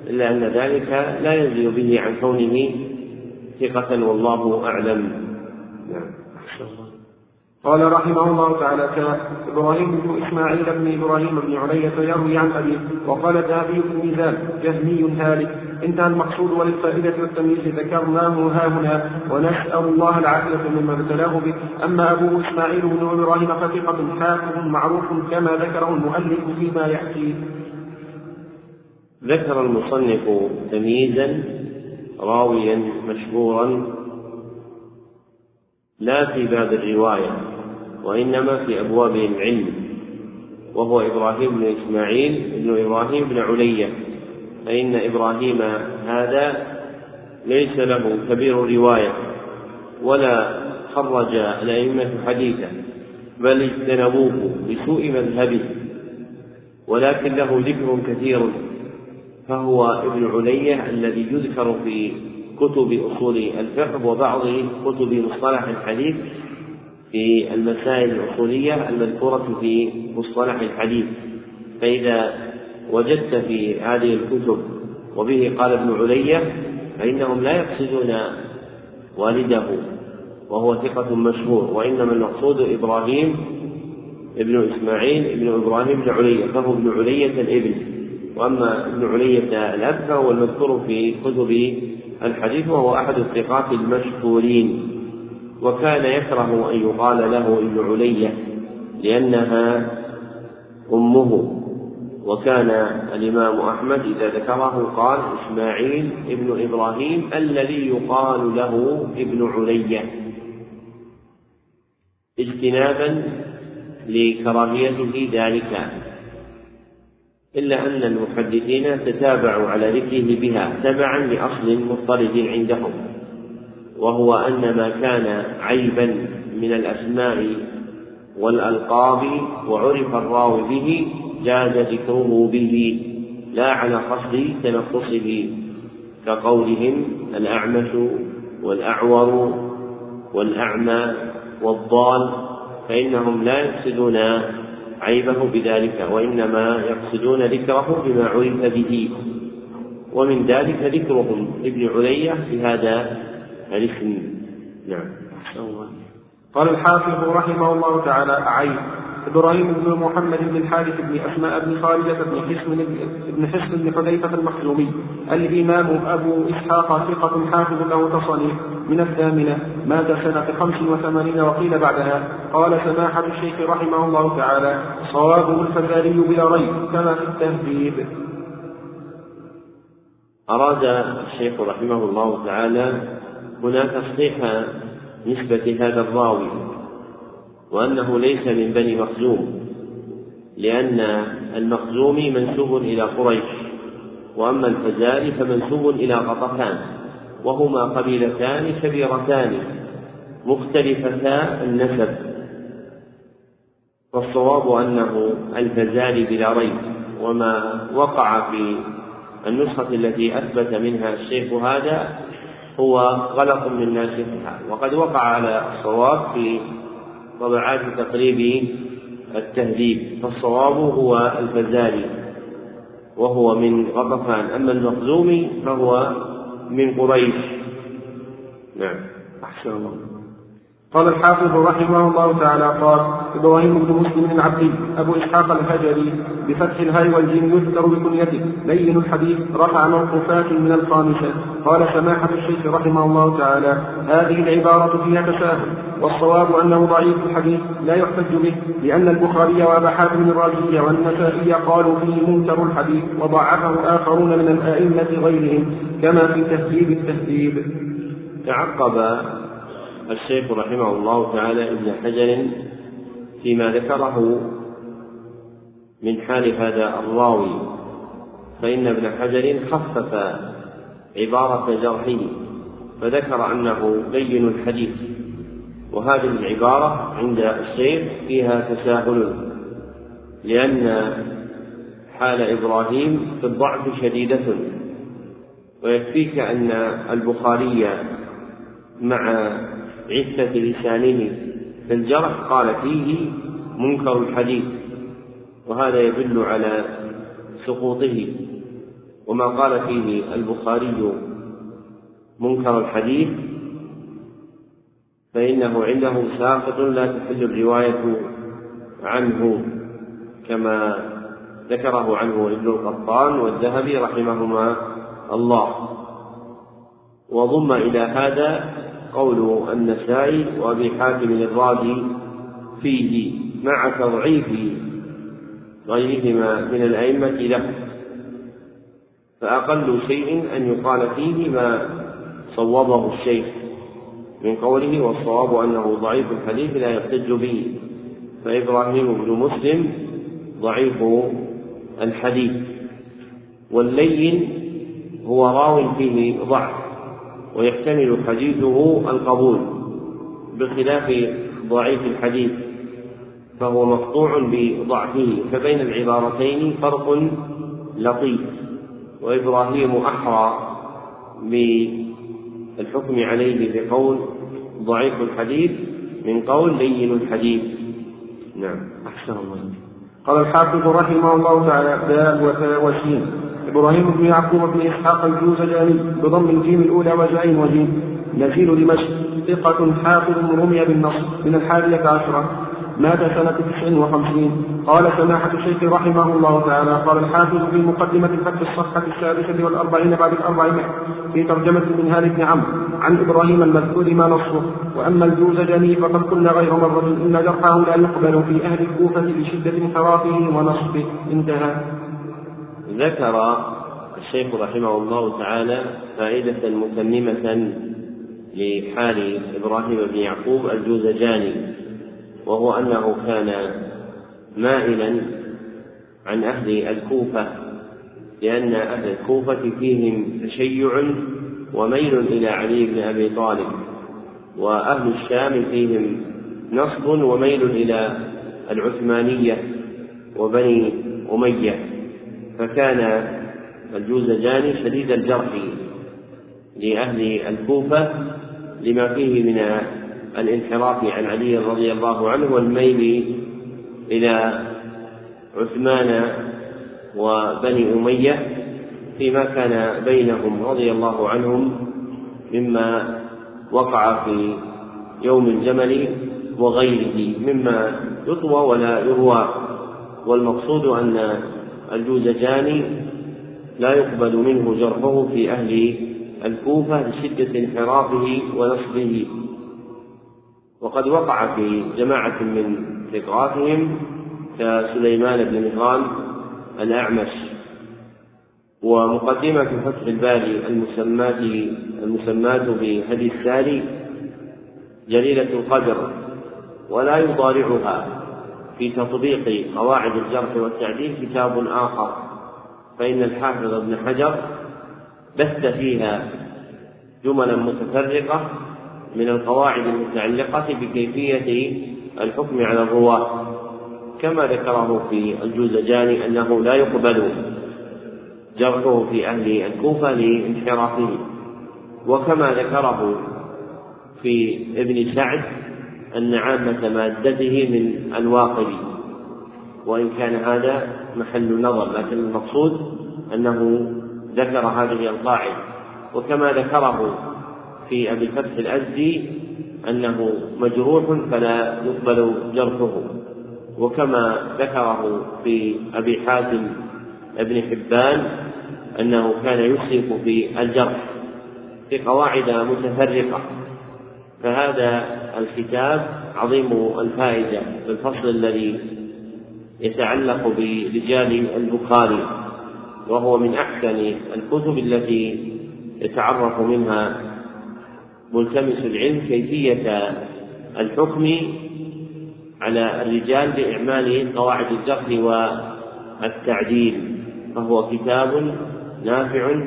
إلا أن ذلك لا ينزل به عن كونه ثقة والله أعلم. نعم.
قال رحمه الله تعالى كإبراهيم بن إسماعيل بن إبراهيم بن علية يروي عن أبيه وقال ذهبي بن ميزان جهمي هالك. انتهى المقصود وللفائدة والتمييز ذكرناه ها هنا ونسأل الله العافية مما ابتلاه به. أما أبوه إسماعيل بن إبراهيم فثقة حافظ معروف كما ذكره المؤلف فيما يأتي.
ذكر المصنف تمييزا راويا مشهورا لا في باب الرواية. وإنما في أبواب العلم وهو إبراهيم بن إسماعيل بن إبراهيم بن علية. فإن إبراهيم هذا ليس له كبير رواية ولا خرج الأئمة حديثا بل اجتنبوه بسوء مذهبه. ولكن له ذكر كثير فهو ابن علية الذي يذكر في كتب أصول الفقه وبعض كتب مصطلح الحديث في المسائل الأصولية المذكورة في مصطلح الحديث. فإذا وجدت في هذه الكتب وبه قال ابن علية فإنهم لا يقصدون والده وهو ثقة مشهور وإنما المقصود إبراهيم ابن إسماعيل ابن إبراهيم بن علية فهو ابن علية الإبن. وأما ابن علية الأب فهو المذكور في كتب الحديث وهو أحد الثقات المشهورين. وكان يكره أن يقال له ابن علية لأنها أمه. وكان الإمام أحمد إذا ذكره قال إسماعيل ابن إبراهيم الذي يقال له ابن علية اجتنابا لكراهيته ذلك. إلا أن المحدثين تتابعوا على ذكره بها تبعا لأصل مضطرد عندهم. وهو أن ما كان عيبا من الأسماء والألقاب وعرف الراوي به جاز ذكره به لا على قصد تنقصه كقولهم الأعمش والأعور والأعمى والضال فإنهم لا يقصدون عيبه بذلك وإنما يقصدون ذكره بما عرف به ومن ذلك ذكرهم ابن علية بهذا الاسم نعم.
قال الحافظ رحمه الله تعالى عين إبراهيم بن محمد بن الحارث بن أسماء بن خالدة بن حسن بن حسن بن حذيفة المخزومي. الإمام أبو إسحاق ثقة حافظ له تصانيف من الثامنة مات سنة خمس وثمانين وقيل بعدها. قال سماحة الشيخ رحمه الله تعالى صوابه الفزاري بلا ريب كما في التهذيب.
أراد الشيخ رحمه الله تعالى هنا تصحيح نسبة هذا الراوي وأنه ليس من بني مخزوم لأن المخزومي منسوب إلى قريش وأما الفزاري فمنسوب إلى غطفان وهما قبيلتان كبيرتان مختلفتا النسب. فالصواب أنه الفزاري بلا ريب وما وقع في النسخة التي أثبت منها الشيخ هذا هو غلط من ناسخها. وقد وقع على الصواب في طبعات تقريب التهذيب. فالصواب هو الفزاري وهو من غطفان. أما المخزومي فهو من قريش. نعم.
أحسن الله. قال الحافظ رحمه الله تعالى قال إبراهيم بن مسلم العبدي أبو إسحاق الهجري بفتح الهاء والجيم يذكر بكنيته لين الحديث رفع موقوفات من الخامسه قال سماحة الشيخ رحمه الله تعالى هذه العبارة فيها تساهل والصواب أنه ضعيف الحديث لا يحتج به لأن البخاري وابا حاتم الرازي والنسائي قالوا فيه منكر الحديث وضعفه اخرون من الأئمة غيرهم كما في تهذيب التهذيب.
تعقب الشيخ رحمه الله تعالى ابن حجر فيما ذكره من حال هذا الراوي فإن ابن حجر خفف عبارة جرحه فذكر أنه بين الحديث وهذه العبارة عند الشيخ فيها تساهل لأن حال إبراهيم في الضعف شديدة ويكفيك أن البخاري مع عفة لسانه في الجرح قال فيه منكر الحديث وهذا يدل على سقوطه. وما قال فيه البخاري منكر الحديث فإنه عنده ساقط لا تحل الرواية عنه كما ذكره عنه ابن القطان والذهبي رحمهما الله. وضم إلى هذا قول النسائي وأبي حاتم الرازي فيه مع تضعيف غيرهما من الأئمة له. فأقل شيء أن يقال فيه ما صوبه الشيخ من قوله والصواب أنه ضعيف الحديث لا يحتج به فإبراهيم بن مسلم ضعيف الحديث. واللين هو راو فيه ضعف. ويحتمل حديثه القبول بخلاف ضعيف الحديث فهو مقطوع بضعفه فبين العبارتين فرق لطيف. وإبراهيم أحرى بالحكم عليه بقول ضعيف الحديث من قول لين الحديث. نعم.
أحسن الله قال الحافظ رحمه الله تعالى وثاء وسين إبراهيم بن يعقوب بن إسحاق الجوزجاني بضم الجيم الأولى وجعين وجيم. نزيل دمشق. ثقة حافظ رمي بالنصر. من الحادية عشرة. مات سنة تسع وخمسين. قال سماحة الشيخ رحمه الله تعالى قال الحافظ في مقدمة فتح الصفحة السادسة والأربعين بعد الأربعمائة في ترجمة منهال بن عمرو عن إبراهيم المذكور ما نصه وأما الجوزجاني فقد قلنا غير مرة إن جرحه لا يقبل في أهل الكوفة لشدة انحرافه ونصبه انتهى.
ذكر الشيخ رحمه الله تعالى فائدة متممة لحال إبراهيم بن يعقوب الجوزجاني وهو أنه كان مائلا عن أهل الكوفة لأن أهل الكوفة فيهم تشيع وميل إلى علي بن أبي طالب وأهل الشام فيهم نصب وميل إلى العثمانية وبني أمية. فكان الجوزجاني شديد الجرح لأهل الكوفة لما فيه من الانحراف عن علي رضي الله عنه والميل إلى عثمان وبني أمية فيما كان بينهم رضي الله عنهم مما وقع في يوم الجمل وغيره مما يطوى ولا يروى. والمقصود أن الجوزجاني لا يقبل منه جرحه في أهل الكوفة لشدة انحرافه ونصبه. وقد وقع في جماعة من ثقاتهم كسليمان بن مهران الأعمش. ومقدمة فتح الباري المسماة المسماة بهدي الساري جليلة القدر ولا يضارعها. في تطبيق قواعد الجرح والتعديل كتاب آخر. فإن الحافظ ابن حجر بث فيها جملا متفرقة من القواعد المتعلقة بكيفية الحكم على الرواة. كما ذكره في الجوزجاني أنه لا يقبل جرحه في أهل الكوفة لانحرافه. وكما ذكره في ابن سعد أن عامة مادته من الواقد وإن كان هذا محل نظر لكن المقصود أنه ذكر هذه القاعدة. وكما ذكره في أبي الفتح الأزدي أنه مجروح فلا يقبل جرحه. وكما ذكره في أبي حاتم ابن حبان أنه كان يسرف في الجرح في قواعد متفرقة. فهذا الكتاب عظيم الفائدة في الفصل الذي يتعلق برجال البخاري وهو من أحسن الكتب التي يتعرف منها ملتمس العلم كيفية الحكم على الرجال بإعمال قواعد الجرح والتعديل فهو كتاب نافع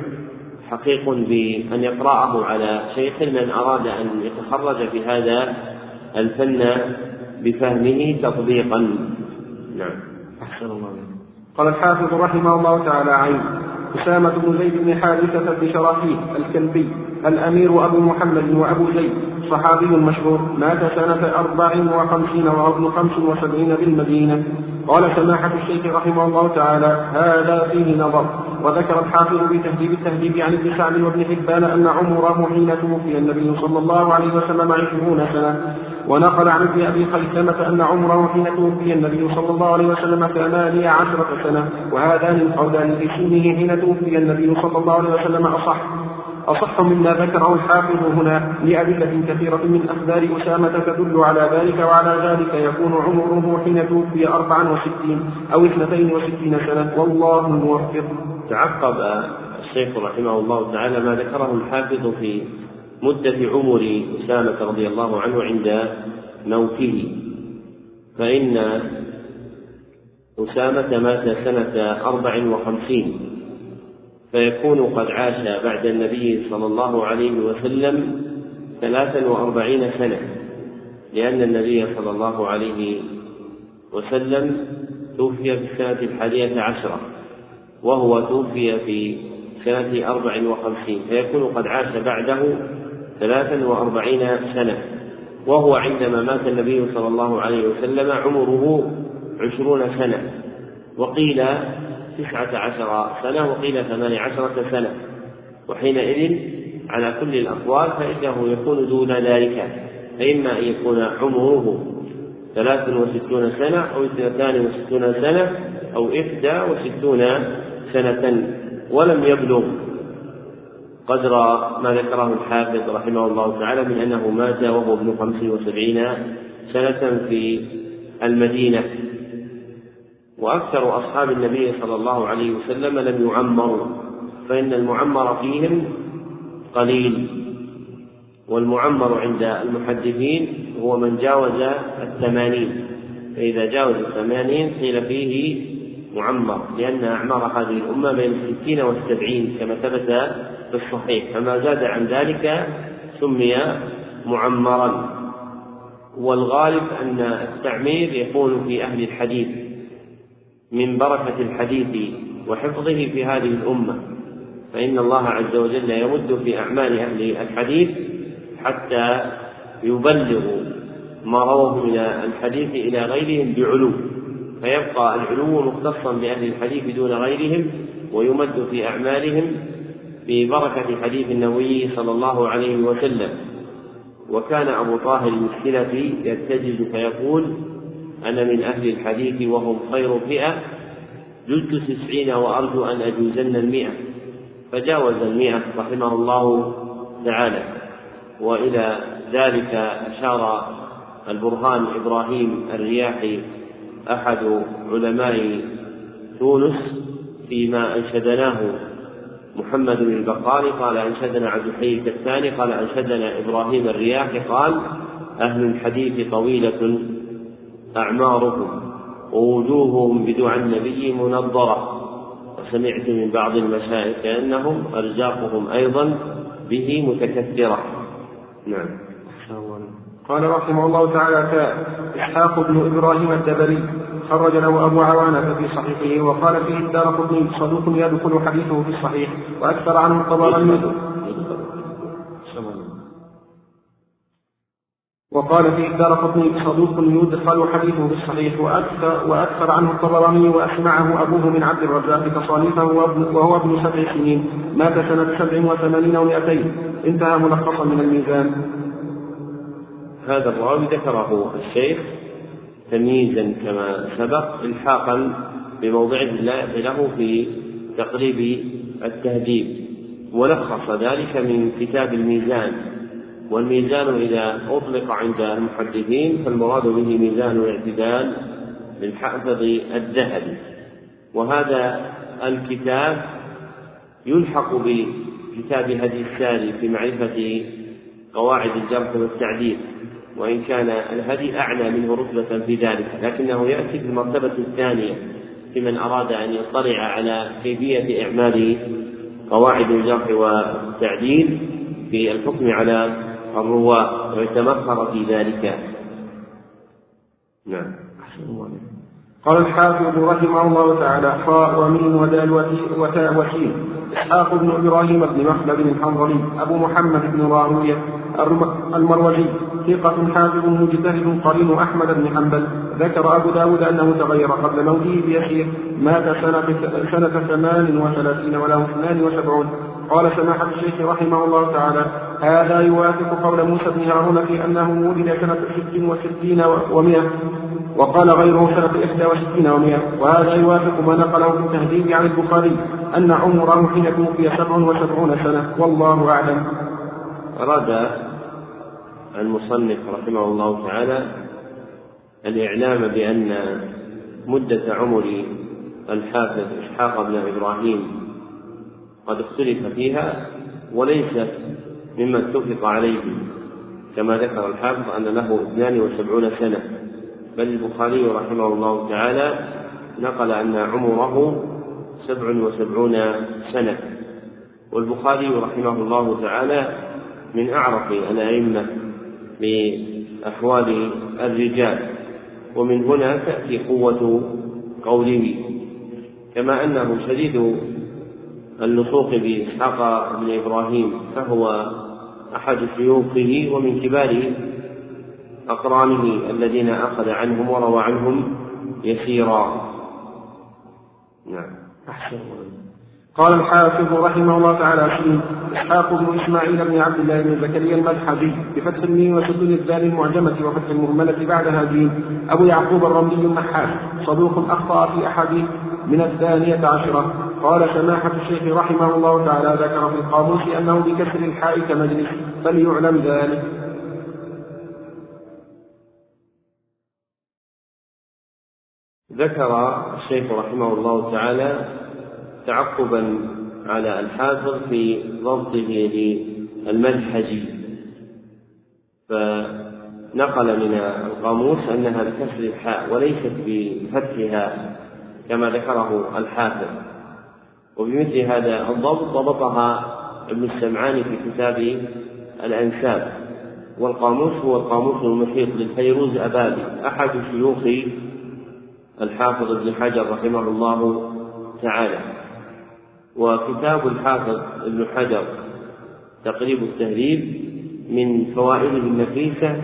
حقيق بأن يقرأه على شيخ من أراد أن يتخرج في هذا الفن بفهمه تطبيقا. نعم.
أحسن الله قال الحافظ رحمه الله تعالى عين أسامة بن زيد بن حارثة بن الكلبي الأمير أبو محمد وأبو زيد. صحابي مشهور مات سنة أربع وخمسين وابن خمس وسبعين بالمدينة. قال سماحة الشيخ رحمه الله تعالى هذا فيه نظر. وذكر الحافظ في تهذيب التهذيب عن ابن سعد وابن حبان أن عمره حين توفي النبي صلى الله عليه وسلم عشرون سنة. ونقل عن ابن أبي خيثمة أن عمره حين توفي النبي صلى الله عليه وسلم ثمانية عشرة سنة. وهذان القولان في سنه حين توفي النبي صلى الله عليه وسلم أصح. أصح مما ذكره الحافظ هنا لأدلة كثيرة من أخبار أسامة تدل على ذلك وعلى ذلك يكون عمره حين توفي أربعا وستين أو اثنتين وستين سنة. والله الموفق.
تعقب الشيخ رحمه الله تعالى ما ذكره الحافظ في مدة عمر أسامة رضي الله عنه عند موته. فإن أسامة مات سنة أربع وخمسين. فيكون قد عاش بعد النبي صلى الله عليه وسلم ثلاثا وأربعين سنة لأن النبي صلى الله عليه وسلم توفي في السنة الحادية عشرة وهو توفي في سنة أربع وخمسين فيكون قد عاش بعده ثلاثا وأربعين سنة وهو عندما مات النبي صلى الله عليه وسلم عمره عشرون سنة وقيل تسعة عشر سنة وقيل ثمان عشرة سنة. وحينئذ على كل الأقوال فإنه يكون دون ذلك. فإما أن يكون عمره ثلاث وستون سنة أو اثنتان وستون سنة أو إحدى وستون سنة ولم يبلغ قدر ما ذكره الحافظ رحمه الله تعالى من أنه مات وهو ابن خمس وسبعين سنة في المدينة. وأكثر أصحاب النبي صلى الله عليه وسلم لم يعمروا فإن المعمر فيهم قليل. والمعمر عند المحدثين هو من جاوز الثمانين. فإذا جاوز الثمانين قيل فيه معمر لأن أعمار هذه الأمة بين الستين والسبعين كما ثبت في الصحيح. فما زاد عن ذلك سمي معمرا. والغالب أن التعمير يكون في أهل الحديث. من بركة الحديث وحفظه في هذه الأمة. فإن الله عز وجل يمد في أعمال أهل الحديث حتى يبلغوا ما رواه من الحديث إلى غيرهم بعلو. فيبقى العلو مختصا بأهل الحديث دون غيرهم ويمد في أعمالهم ببركة حديث النبي صلى الله عليه وسلم. وكان أبو طاهر المسكنة يرتجز فيقول أنا من أهل الحديث وهم خير فئة جزت تسعين وأرجو أن أجوزن المئة. فجاوز المئة رحمه الله تعالى. وإلى ذلك أشار البرهان إبراهيم الرياحي أحد علماء تونس فيما أنشدناه. محمد بن البقالي قال أنشدنا عبد الحي الكتاني قال أنشدنا إبراهيم الرياحي قال أهل الحديث طويلة أعمارهم ووجوههم بدعاء النبي منظرة. وسمعت من بعض المشايخ أنهم أرزاقهم أيضا به متكثرة. نعم.
قال رحمه الله تعالى إسحاق بن إبراهيم الدبري خرج له أبو عوانة في صحيحه وقال فيه الدار صدوق يدخل حديثه في الصحيح وأكثر عنه الطبراني وقال في الدار قطني صدوق يدخل حديثه في الصحيح وأكثر, وأكثر عنه الطبراني وأسمعه أبوه من عبد الرزاق تصانيفه وهو ابن سبع سنين. مات سنة سبع وثمانين ومائتين انتهى ملخصا من الميزان.
هذا الراوي ذكره الشيخ تمييزا كما سبق الحاقا بموضعه له في تقريب التهذيب. ولخص ذلك من كتاب الميزان. والميزان إذا أطلق عند المحدثين فالمراد به ميزان الاعتدال للحافظ الذهبي. وهذا الكتاب يلحق بكتاب هدي الساري في معرفة قواعد الجرح والتعديل وإن كان الهدي أعلى منه رتبة في ذلك لكنه يأتي في المرتبة الثانية لمن أراد أن يطلع على كيفية إعمال قواعد الجرح والتعديل في الحكم على الرواة ويتمخر في ذلك. نعم.
قال الحافظ رحمه الله تعالى خاء وميم ودال وتاء وسين إسحاق بن إبراهيم بن مخلد الحنظلي أبو محمد بن راويه المروزي ثقة حافظ مجتهد قرين أحمد بن حنبل. ذكر أبو داود أنه تغير قبل موته بيسير مات سنة سنة ثمان وثلاثين وله اثنان وسبعون. قال سماحة الشيخ رحمه الله تعالى هذا يوافق قول موسى بن هارون في أنه ولد سنة ست وستين ومئة وقال غيره سنة إحدى وستين ومئة. وهذا يوافق ما نقله في التهذيب عن البخاري أن عمره حين توفي سبع وسبعون سنة. والله أعلم.
أراد المصنف رحمه الله تعالى الإعلام بأن مدة عمر الحافظ إسحاق بن إبراهيم قد اختلف فيها وليست مما اتفق عليه كما ذكر الحافظ أن له 72 سنة. بل البخاري رحمه الله تعالى نقل أن عمره سبع وسبعون سنة. والبخاري رحمه الله تعالى من أعرف الأئمة بأحوال الرجال ومن هنا تأتي قوة قوله كما أنه شديد اللصوق بإسحاق بن إبراهيم فهو أحد شيوخه ومن كبار أقرانه الذين أخذ عنهم وروى عنهم يسيرا.
نعم. أحسن قال الحافظ رحمه الله تعالى سين إسحاق بن إسماعيل بن عبد الله بن زكريا المذهبي بفتح الميم وسكون الذال المعجمة وفتح المهملة بعدها دين أبو يعقوب الرملي النحاس صدوق أخطأ في أحد من الثانية عشرة. قال سماحة الشيخ رحمه الله تعالى ذكر في القاموس أنه بكسر الحاء كمجلس فليعلم ذلك.
ذكر الشيخ رحمه الله تعالى تعقبا على الحافظ في ضبطه للمنهج. فنقل من القاموس أنها بكسر الحاء وليست بفتحها كما ذكره الحافظ. وبمثل هذا الضبط ضبطها ابن السمعاني في كتاب الأنساب. والقاموس هو القاموس المحيط للفيروز أبابي أحد شيوخ الحافظ ابن حجر رحمه الله تعالى. وكتاب الحافظ ابن حجر تقريب التهذيب من فوائده النفيسة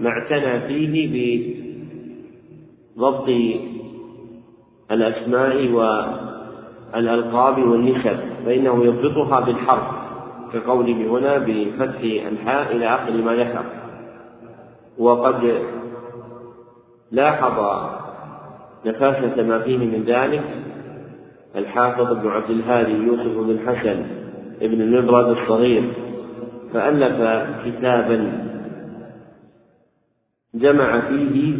ما اعتنى فيه بضبط الأسماء والألقاب والنسب فإنه يضبطها بالحرف كقوله هنا بفتح الحاء إلى آخر ما ذكر. وقد لاحظ نفاسة ما فيه من ذلك الحافظ ابن عبد الهادي يوسف بن الحسن ابن المبرد الصغير فألف كتابا جمع فيه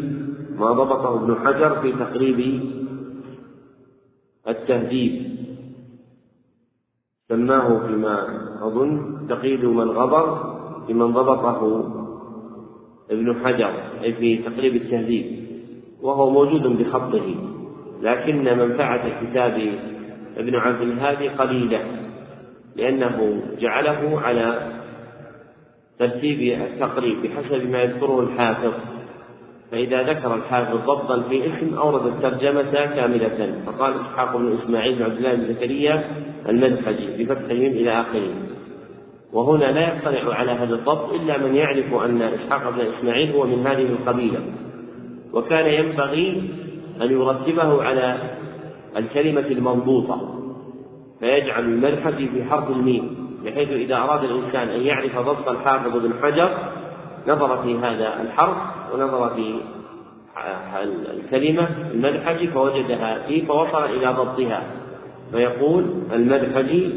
ما ضبطه ابن حجر في تقريب التهذيب سماه فيما أظن تقييد من غبر بمن ضبطه ابن حجر أي في تقريب التهذيب وهو موجود بخطه لكن منفعة كتاب ابن عبد الهادي قليلة لأنه جعله على ترتيب التقريب بحسب ما يذكره الحافظ. فإذا ذكر الحافظ ضبطا في اسم أورد الترجمة كاملة. فقال إسحاق بن إسماعيل بن عبد الله بن زكريا المنهجي بفتح الميم إلى آخره. وهنا لا يطلع على هذا الضبط إلا من يعرف أن إسحاق بن إسماعيل هو من هذه القبيلة. وكان ينبغي أن يرتبه على الكلمة المضبوطة فيجعل الملحد في حرف الميم بحيث إذا أراد الإنسان أن يعرف ضبط الحافظ بن حجر نظر في هذا الحرف ونظر في الكلمة المدحج فوجدها فيه فوصل إلى ضبطها. فيقول المدحجي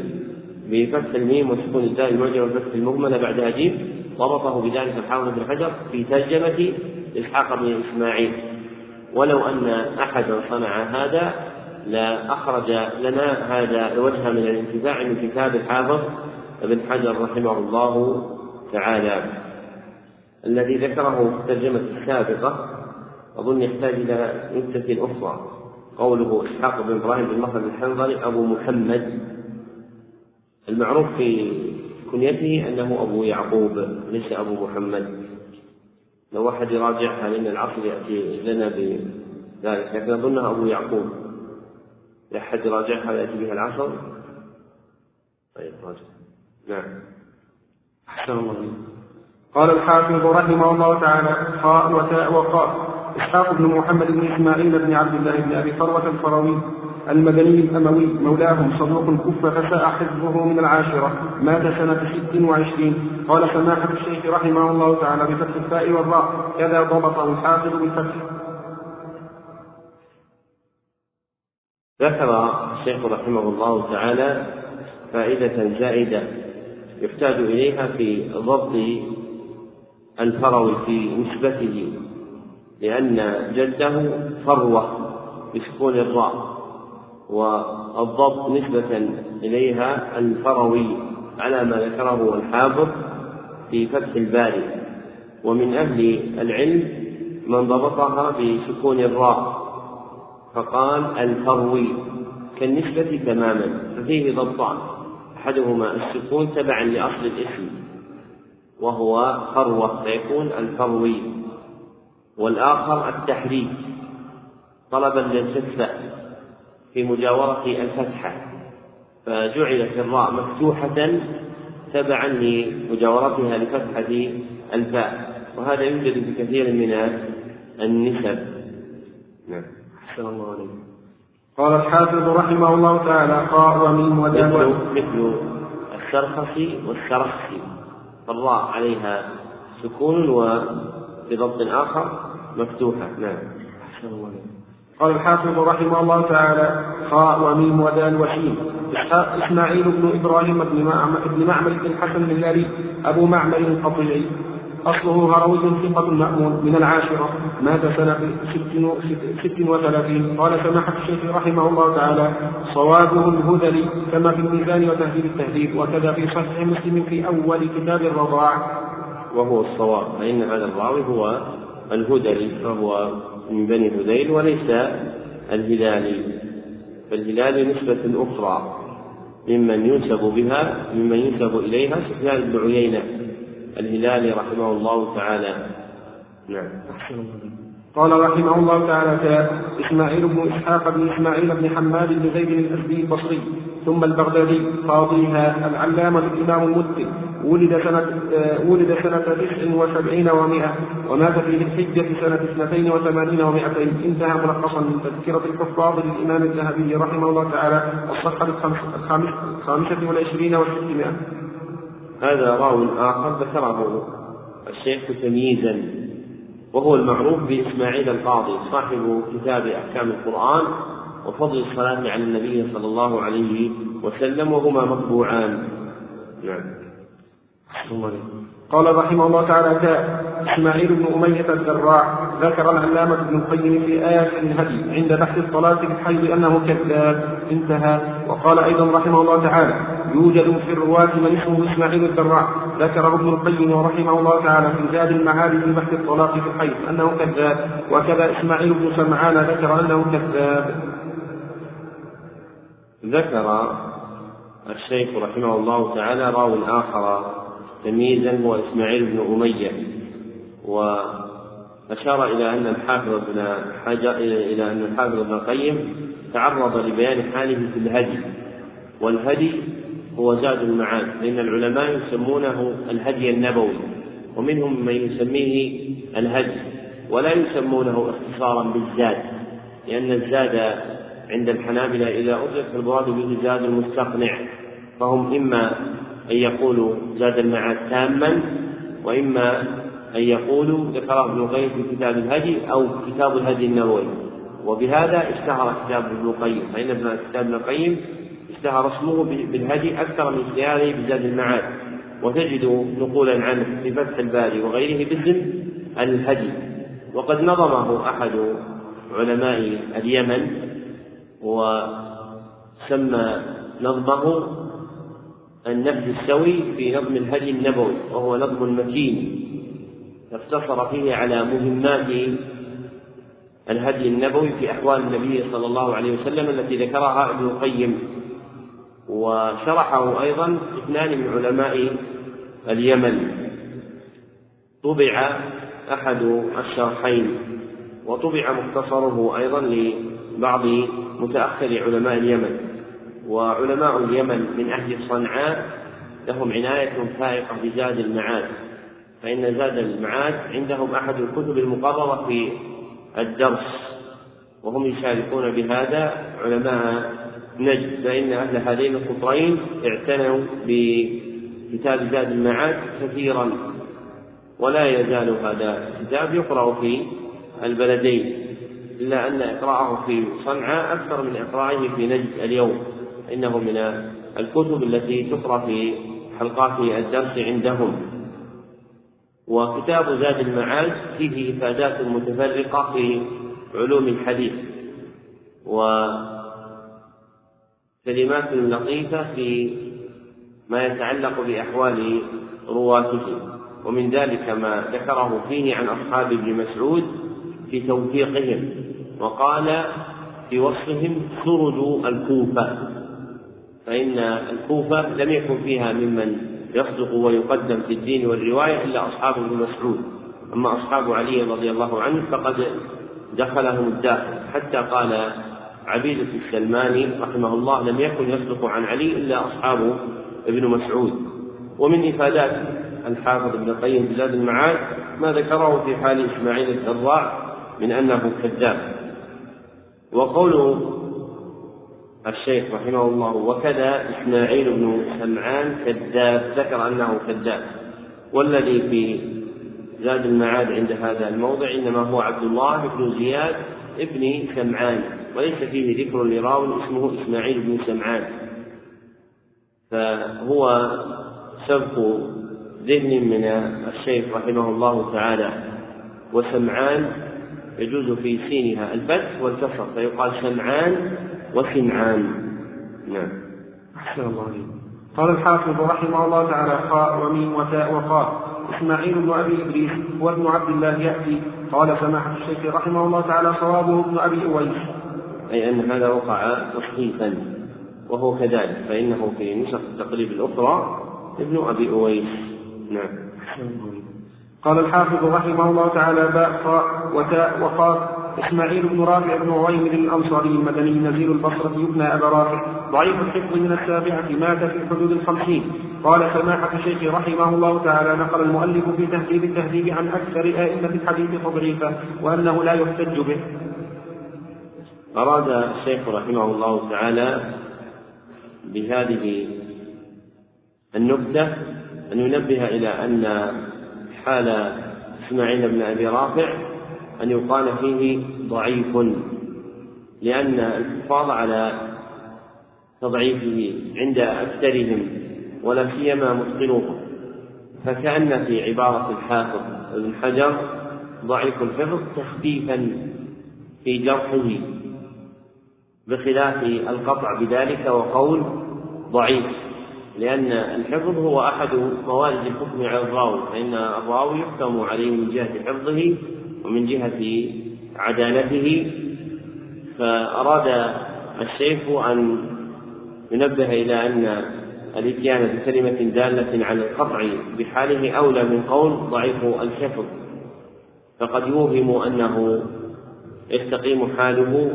بفتح الميم وسكون الدال المعجم وفتح المهملة بعدها جيم ضبطه بذلك الحافظ بن حجر في ترجمة إسحاق بن إسماعيل. ولو أن أحدا صنع هذا لأخرج لنا هذا الوجه من الانتفاع من كتاب الحافظ ابن حجر رحمه الله تعالى. الذي ذكره في الترجمة السابقة أظن يحتاج إلى نكتة أخرى. قوله إسحاق بن إبراهيم بن مخلد الحنظلي أبو محمد. المعروف في كنيته أنه أبو يعقوب ليس أبو محمد. لو واحد يراجعها لأن العصر يأتي لنا بذلك لكن أظنها أبو يعقوب. لأحد يراجعها يأتي بها العصر. طيب راجع. نعم.
أحسن الله قال الحافظ رحمه الله تعالى خاء وتاء وقاف إسحاق بن محمد بن إسماعيل بن عبد الله بن أبي فروة الفروي المدني الأموي مولاهم صدوق كف فساء حفظه من العاشرة مات سنة ست وعشرين. قال سماحة الشيخ رحمه الله تعالى بفتح الفاء والراء كذا ضبطه الحافظ بالفتح.
ذكر الشيخ رحمه الله تعالى فائدة زائدة يحتاج إليها في ضبط الفروي في نسبته لأن جده فروة بسكون الراء والضبط نسبة إليها الفروي على ما ذكره الحافظ في فتح الباري. ومن أهل العلم من ضبطها بسكون الراء فقال الفروي كالنسبة تماما ففيه ضبطان أحدهما السكون تبعا لأصل الاسم. وهو فروة فيكون الفروي. والآخر التحريك. طلبا للفتة في مجاورة الفتحة. فجعلت الراء مفتوحة تبعا لمجاورتها لفتحة الفاء. وهذا يوجد في كثير من النسب.
نعم. أحسن الله عليك. قال الحافظ رحمه الله تعالى قاء وميم ودال
مثل مثل السرخسي والسرخسي فالراء عليها سكون وبضبط آخر مفتوحة. نعم.
قال الحافظ رحمه الله تعالى خاء وميم ودال وشين إسماعيل بن إبراهيم بن معمر بن الحسن الهلالي أبو معمر القطيعي. أصله هروي ثقة مأمون من العاشرة مات سنة ست وثلاثين. قال سماحة الشيخ رحمه الله تعالى صوابه الهذلي كما في الميزان وتهذيب التهذيب وكذا في صحيح مسلم في أول كتاب الرضاع.
وهو الصواب فإن هذا الراوي هو الهدلي فهو من بني هذيل وليس الهلالي فالهلالي نسبة أخرى ممن ينسب بها ممن ينسب إليها سفيان بن عيينة. الهلالي رحمه الله تعالى. نعم.
قال رحمه الله تعالى إسماعيل بن إسحاق بن إسماعيل بن حماد بن زيد الأسدي البصري ثم البغدادي قاضيها العلامة الإمام المسلم ولد سنة ولد سنة تسع وسبعين ومائة ومات في ذي الحجة سنة اثنتين وثمانين ومائتين. انتهى ملخصا من تذكرة الحفاظ للإمام الذهبي رحمه الله تعالى الصفحة الخامسة والعشرين والستمائة.
هذا راو آخر ذكره الشيخ تمييزا وهو المعروف بإسماعيل القاضي صاحب كتاب أحكام القرآن وفضل الصلاة على النبي صلى الله عليه وسلم وهما مطبوعان. نعم.
قال رحمه الله تعالى إسماعيل بن أمية الزراع ذكر العلامة ابن القيم في آية الهدي عند بحث الصلاة بالحي أنه كذاب انتهى. وقال أيضا رحمه الله تعالى يوجد في الرواة من اسمه إسماعيل الزراع ذكره ابن القيم رحمه الله تعالى في زاد المعاد في بحث الطلاق في الحي أنه كذاب وكذا إسماعيل بن سمعان ذكر أنه كذاب.
ذكر الشيخ رحمه الله تعالى راو آخر تمييزا هو إسماعيل بن أمية وأشار إلى أن الحافظ ابن حجر إلى أن الحافظ ابن القيم تعرض لبيان حاله في الهدي والهدي هو زاد المعاد فإن العلماء يسمونه الهدي النبوي ومنهم من يسميه الهدي ولا يسمونه اختصارا بالزاد لأن الزاد عند الحنابلة إذا أطلق فالمراد به زاد المستقنع فهم إما أن يقولوا زاد المعاد تاما وإما أن يقولوا ذكره ابن القيم في كتاب الهدي أو كتاب الهدي النبوي. وبهذا اشتهر كتاب ابن القيم فإن كتاب ابن القيم اشتهر اسمه بالهدي أكثر من اشتهاره بزاد المعاد. وتجد نقولا عنه في فتح الباري وغيره باسم الهدي. وقد نظمه أحد علماء اليمن وسمى نظمه النفس السوي في نظم الهدي النبوي وهو نظم متين. اقتصر فيه على مهمات الهدي النبوي في أحوال النبي صلى الله عليه وسلم التي ذكرها ابن القيم وشرحه أيضا اثنان من علماء اليمن. طبع أحد الشرحين وطبع مختصره أيضا لبعض متأخر علماء اليمن. وعلماء اليمن من أهل صنعاء لهم عناية فائقة بزاد المعاد. فإن زاد المعاد عندهم أحد الكتب المقررة في الدرس وهم يشاركون بهذا علماء نجد فإن أهل هذين القطرين اعتنوا بكتاب زاد المعاد كثيرا ولا يزال هذا الكتاب يقرأ في البلدين إلا أن إقراءه في صنعاء أكثر من إقراءه في نجد اليوم إنه من الكتب التي تقرأ في حلقات الدرس عندهم. وكتاب زاد المعاد فيه إفادات متفرقة في علوم الحديث وكلمات لطيفة في ما يتعلق بأحوال رواته. ومن ذلك ما ذكره فيه عن أصحاب ابن مسعود في توثيقهم. وقال في وصفهم سرد الكوفة. فإن الكوفة لم يكن فيها ممن يصدق ويقدم في الدين والرواية إلا أصحاب ابن مسعود. أما أصحاب علي رضي الله عنه فقد دخلهم الداخل. حتى قال عبيدة السلماني رحمه الله لم يكن يصدق عن علي إلا أصحاب ابن مسعود. ومن إفادات الحافظ ابن القيم في زاد المعاد ما ذكره في حال إسماعيل الزراع من أنه كذاب. وقول الشيخ رحمه الله وكذا إسماعيل بن سمعان كذاب ذكر أنه كذاب. والذي في زاد المعاد عند هذا الموضع إنما هو عبد الله بن زياد ابن سمعان. وليس فيه ذكر لراو اسمه إسماعيل بن سمعان. فهو سبق ذهن من الشيخ رحمه الله تعالى. وسمعان يجوز في سينها الفتح والكسر فيقال سمعان وسمعان. نعم.
أحسن الله عليكم قال الحافظ رحمه الله تعالى خاء وميم وتاء وقاف إسماعيل بن أبي إدريس هو ابن عبد الله يأتي. قال سماحة الشيخ رحمه الله تعالى صوابه ابن أبي أويس.
أي أن هذا وقع تصحيفا وهو كذلك فإنه في نسخ التقريب الأخرى ابن أبي أويس. نعم.
قال الحافظ رحمه الله تعالى باء خاء وتاء وقاف. إسماعيل بن رافع بن عويمر الأنصاري المدني نزيل البصرة يبنى أبا رافع. ضعيف الحفظ من السابعة مات في حدود الخمسين. قال سماحة الشيخ رحمه الله تعالى نقل المؤلف في تهذيب التهذيب عن أكثر أئمة الحديث تضعيفا وأنه لا يحتج به.
أراد الشيخ رحمه الله تعالى بهذه النكتة أن ينبه إلى أن حال إسماعيل بن أبي رافع أن يقال فيه ضعيف لأن الحفاظ على تضعيفه عند أكثرهم ولا سيما متقنوه فكأن في عبارة الحافظ ابن حجر ضعيف الحفظ تخفيفا في جرحه. بخلاف القطع بذلك وقول ضعيف لأن الحفظ هو أحد موارد الحكم على الراوي فإن الراوي يحكم عليه من جهة حفظه ومن جهة عدالته. فأراد الشيخ أن ينبه إلى أن الإتيان بكلمة دالة على القطع بحاله أولى من قول ضعيف الحفظ. فقد يوهم أنه يستقيم حاله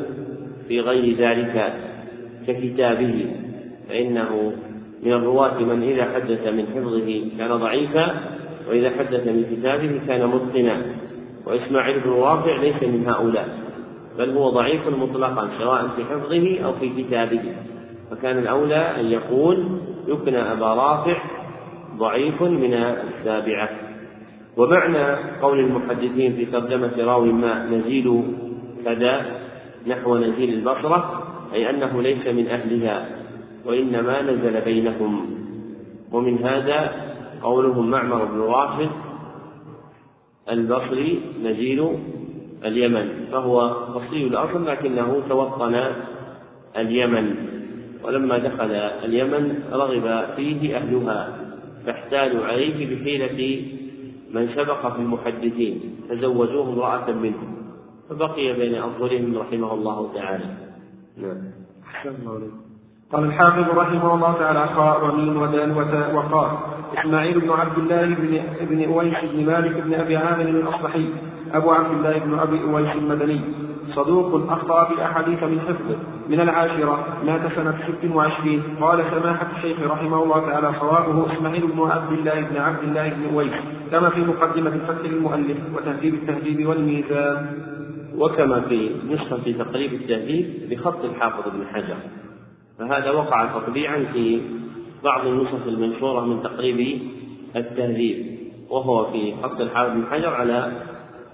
في غير ذلك ككتابه فإنه من الرواة من إذا حدث من حفظه كان ضعيفا وإذا حدث من كتابه كان متقنا. وإسماعيل بن رافع ليس من هؤلاء بل هو ضعيف مطلقا سواء في حفظه أو في كتابه. فكان الأولى أن يقول يكنى أبا رافع ضعيف من السابعة ومعنى قول المحدثين في ترجمة راوي ما نزيل كذا نحو نزيل البصرة أي أنه ليس من أهلها وإنما نزل بينهم. ومن هذا قولهم معمر بن راشد البصري نزيل اليمن فهو بصري الأصل لكنه توطن اليمن. ولما دخل اليمن رغب فيه أهلها فاحتالوا عليه بحيلة من سبق في المحدثين فزوجوه امرأة منهم. فبقي بين أظهرهم رحمه الله تعالى. نعم.
قال الحافظ رحمه الله تعالى خاء ومين ودال وتاء وقاف إسماعيل بن عبد الله بن ابن أويس بن مالك بن أبي عامر الأصبحي أبو عبد الله بن أبي أويس المدني. صدوق أخطأ في احاديث من حفظه من العاشرة مات ست وعشرين. قال سماحة الشيخ رحمه الله تعالى صوابه إسماعيل بن عبد الله بن عبد الله بن أويس كما في مقدمة الفتح للمؤلف وتهذيب التهذيب والميزان.
وكما في نسخة تقريب التهذيب بخط الحافظ ابن حجر. فهذا وقع تطبيعا في بعض النسخ المنشورة من تقريب التهذيب وهو في خط الحافظ بن حجر على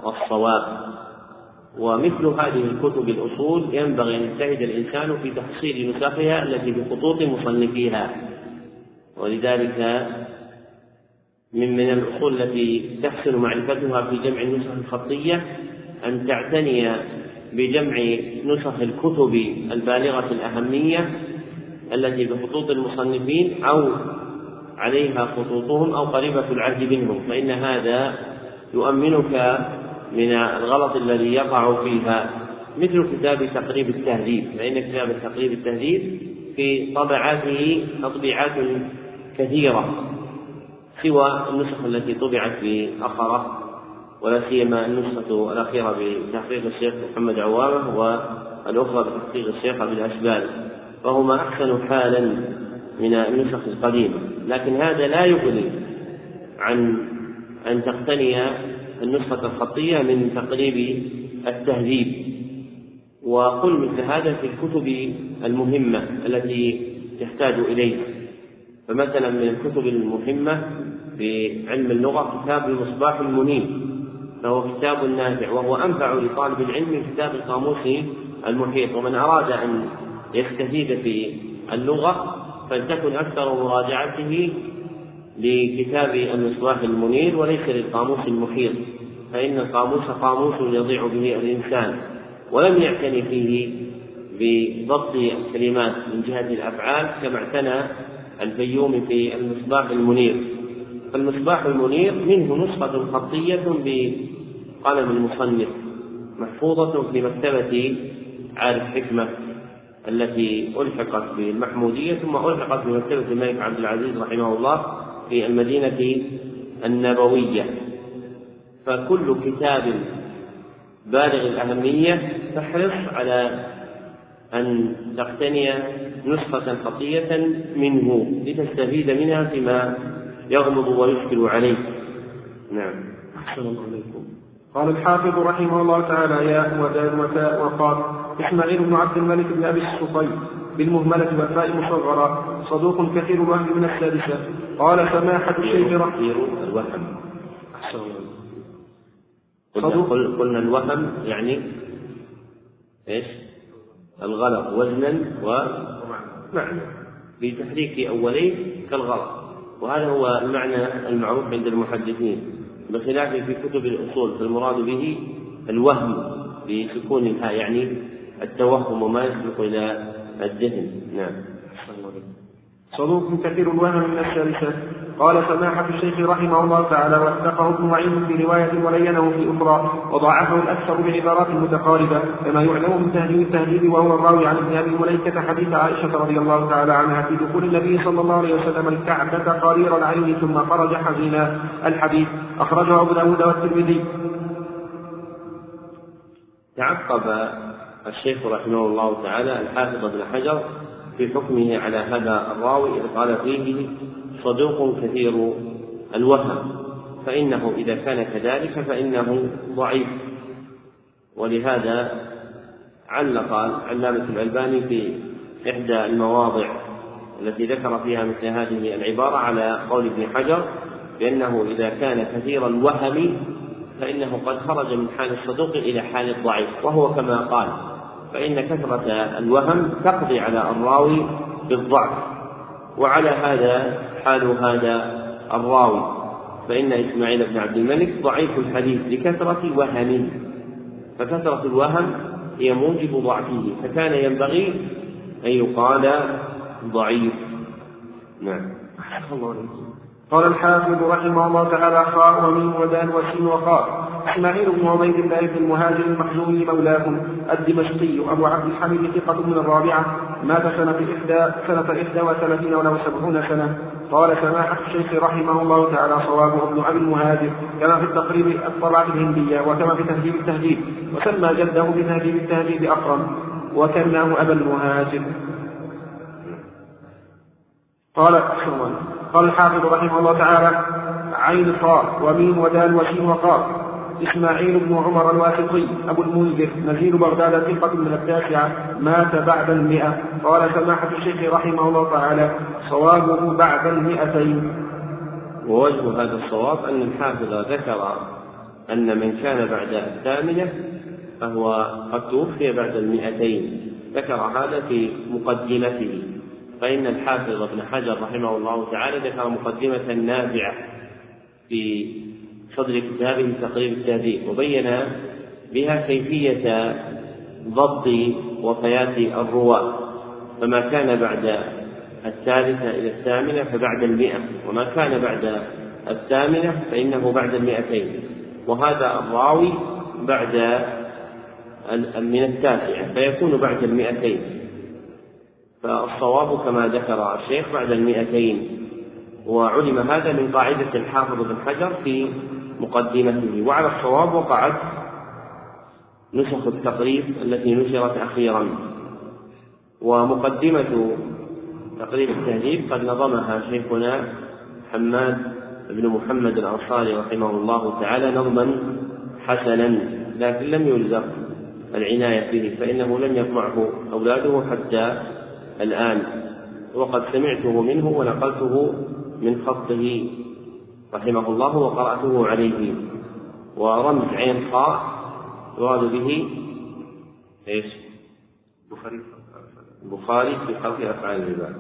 الصواب. ومثل هذه الكتب الأصول ينبغي أن يجتهد الإنسان في تحصيل نسخها التي بخطوط مصنفيها. ولذلك من من الأصول التي تحسن معرفتها في جمع النسخ الخطية أن تعتني بجمع نسخ الكتب البالغة الأهمية التي بخطوط المصنفين أو عليها خطوطهم أو قريبة العهد منهم فإن هذا يؤمنك من الغلط الذي يقع فيها مثل كتاب تقريب التهذيب فإن كتاب تقريب التهذيب في طبعاته تطبيعات كثيرة سوى النسخ التي طبعت في أخرة ولا سيما النسخة الأخيرة بتحقيق الشيخ محمد عوامة والأخرى بتحقيق الشيخ عبد الأشبال. فهما أحسن حالا من النسخ القديمة. لكن هذا لا يغني عن أن تقتني النسخة الخطية من تقريب التهذيب. وقل مثل هذا في الكتب المهمة التي تحتاج إليها. فمثلا من الكتب المهمة في علم اللغة كتاب المصباح المنير. فهو كتاب نافع وهو أنفع لطالب العلم من كتاب القاموس المحيط. ومن أراد أن يستفيد في اللغة فلتكن أكثر مراجعته لكتاب المصباح المنير وليس للقاموس المحيط. فإن القاموس قاموس يضيع به الإنسان ولم يعتني فيه بضبط الكلمات من جهة الأفعال كما اعتنى الفيوم في المصباح المنير. فالمصباح المنير منه نسخة خطية بقلم المصنف محفوظة في مكتبة عارف حكمة التي ألحقت بالمحمودية ثم ألحقت بمكتبة الملك عبد العزيز رحمه الله في المدينة النبوية. فكل كتاب بالغ الأهمية فاحرص على أن تقتني نسخة خطية منه لتستفيد منها فيما يغمض ويشكل عليه. نعم. أحسن الله عليكم
قال الحافظ رحمه الله تعالى ياء ودال وتاء وقاف إسماعيل بن عبد الملك بن أبي السطي بالمهملة والفاء مصغرة صدوق كثير الوهم من السادسة. قال سماحة الشيخ
كثير الوهم. الله. قلنا الوهم يعني إيش؟ الغلط وزنا ومعنى بتحريك أولين كالغلط. وهذا هو المعنى المعروف عند المحدثين. بخلاف في كتب الأصول فالمراد به الوهم بسكون الهاء يعني التوهم وما يسبق إلى الذهن. نعم.
صدوق كثير الوهم من الثالثة قال سماحة الشيخ رحمه الله تعالى وثقه ابن معين في رواية ولينه في أخرى وضعفه الأكثر بعبارات متقاربة كما يعلم من تهذيب التهذيب وهو الراوي عن ابن أبي مليكة حديث عائشة رضي الله تعالى عنها في دخول النبي صلى الله عليه وسلم الكعبة قرير العين ثم خرج حزينا. الحديث أخرجه أبو داود والترمذي.
تعقب الشيخ رحمه الله تعالى الحافظ ابن حجر في حكمه على هذا الراوي إذ قال فيه صدوق كثير الوهم فإنه إذا كان كذلك فإنه ضعيف. ولهذا علق العلامة الألباني في إحدى المواضع التي ذكر فيها مثل هذه العبارة على قول ابن حجر بأنه إذا كان كثير الوهم فإنه قد خرج من حال الصدوق إلى حال الضعيف وهو كما قال فإن كثرة الوهم تقضي على الراوي بالضعف وعلى هذا حال هذا الراوي. فإن إسماعيل بن عبد الملك ضعيف الحديث لكثرة وهمه فكثرة الوهم هي موجب ضعفه فكان ينبغي أن يقال ضعيف. نعم.
قال الحافظ رحمه الله تعالى خاء وميم ودال وسين وخاء إسماعيل بن عبيد الله بن المهاجر المخزومي مولاهم الدمشقي أبو عبد الحميد ثقة من الرابعة. مات سنة إحدى سنة إحدى وثلاثين ولو سبعون سنة. قال سماحة الشيخ رحمه الله تعالى صوابه ابن أبي المهاجر. كما في التقريب الطبعة الهندية وكما في تهذيب التهذيب. وسمى جده بتهذيب التهذيب أقرم وكناه أبا المهاجر. قال قال الحافظ رحمه الله تعالى عين صاد وميم ودال وشين وقاف. إسماعيل بن عمر الواسطي أبو المنذر نزيل بغداد ثقة من التاسعة مات بعد المئة. قال سماحة الشيخ رحمه الله تعالى صوابه بعد المئتين.
ووجه هذا الصواب أن الحافظ ذكر أن من كان بعد الثامنة فهو قد توفي بعد المئتين. ذكر هذا في مقدمته. فإن الحافظ ابن حجر رحمه الله تعالى ذكر مقدمة نافعة في صدر كتابه تقريب التهذيب وبين بها كيفية ضبط وفيات الرواة. فما كان بعد الثالثة إلى الثامنة فبعد المئة وما كان بعد الثامنة فإنه بعد المئتين. وهذا الراوي بعد من التاسعة فيكون بعد المئتين. فالصواب كما ذكر الشيخ بعد المئتين وعلم هذا من قاعدة الحافظ بن حجر في مقدمته. وعلى الصواب وقعت نسخ التقريب التي نشرت أخيرا. ومقدمة تقريب التهذيب قد نظمها شيخنا حماد بن محمد الأنصاري رحمه الله تعالى نظما حسنا لكن لم يلزق العناية به فإنه لم يطبعه أولاده حتى الآن. وقد سمعته منه ونقلته من خطه رحمه الله وقرأته عليه. ورمز عين خاء يراد به إيش؟ البخاري البخاري في خلق أفعال العباد.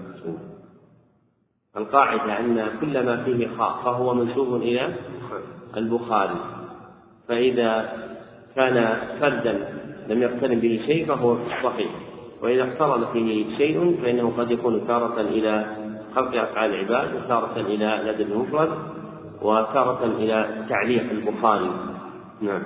القاعدة أن كل ما فيه خاء فهو منسوب إلى البخاري. فإذا كان فردا لم يقترن به شيء فهو في الصحيح وإذا اقترن فيه شيء فإنه قد يكون تارة إلى خلق أفعال العباد وتارة إلى الأدب المفرد وتارة إلى تعليق البخاري. نعم.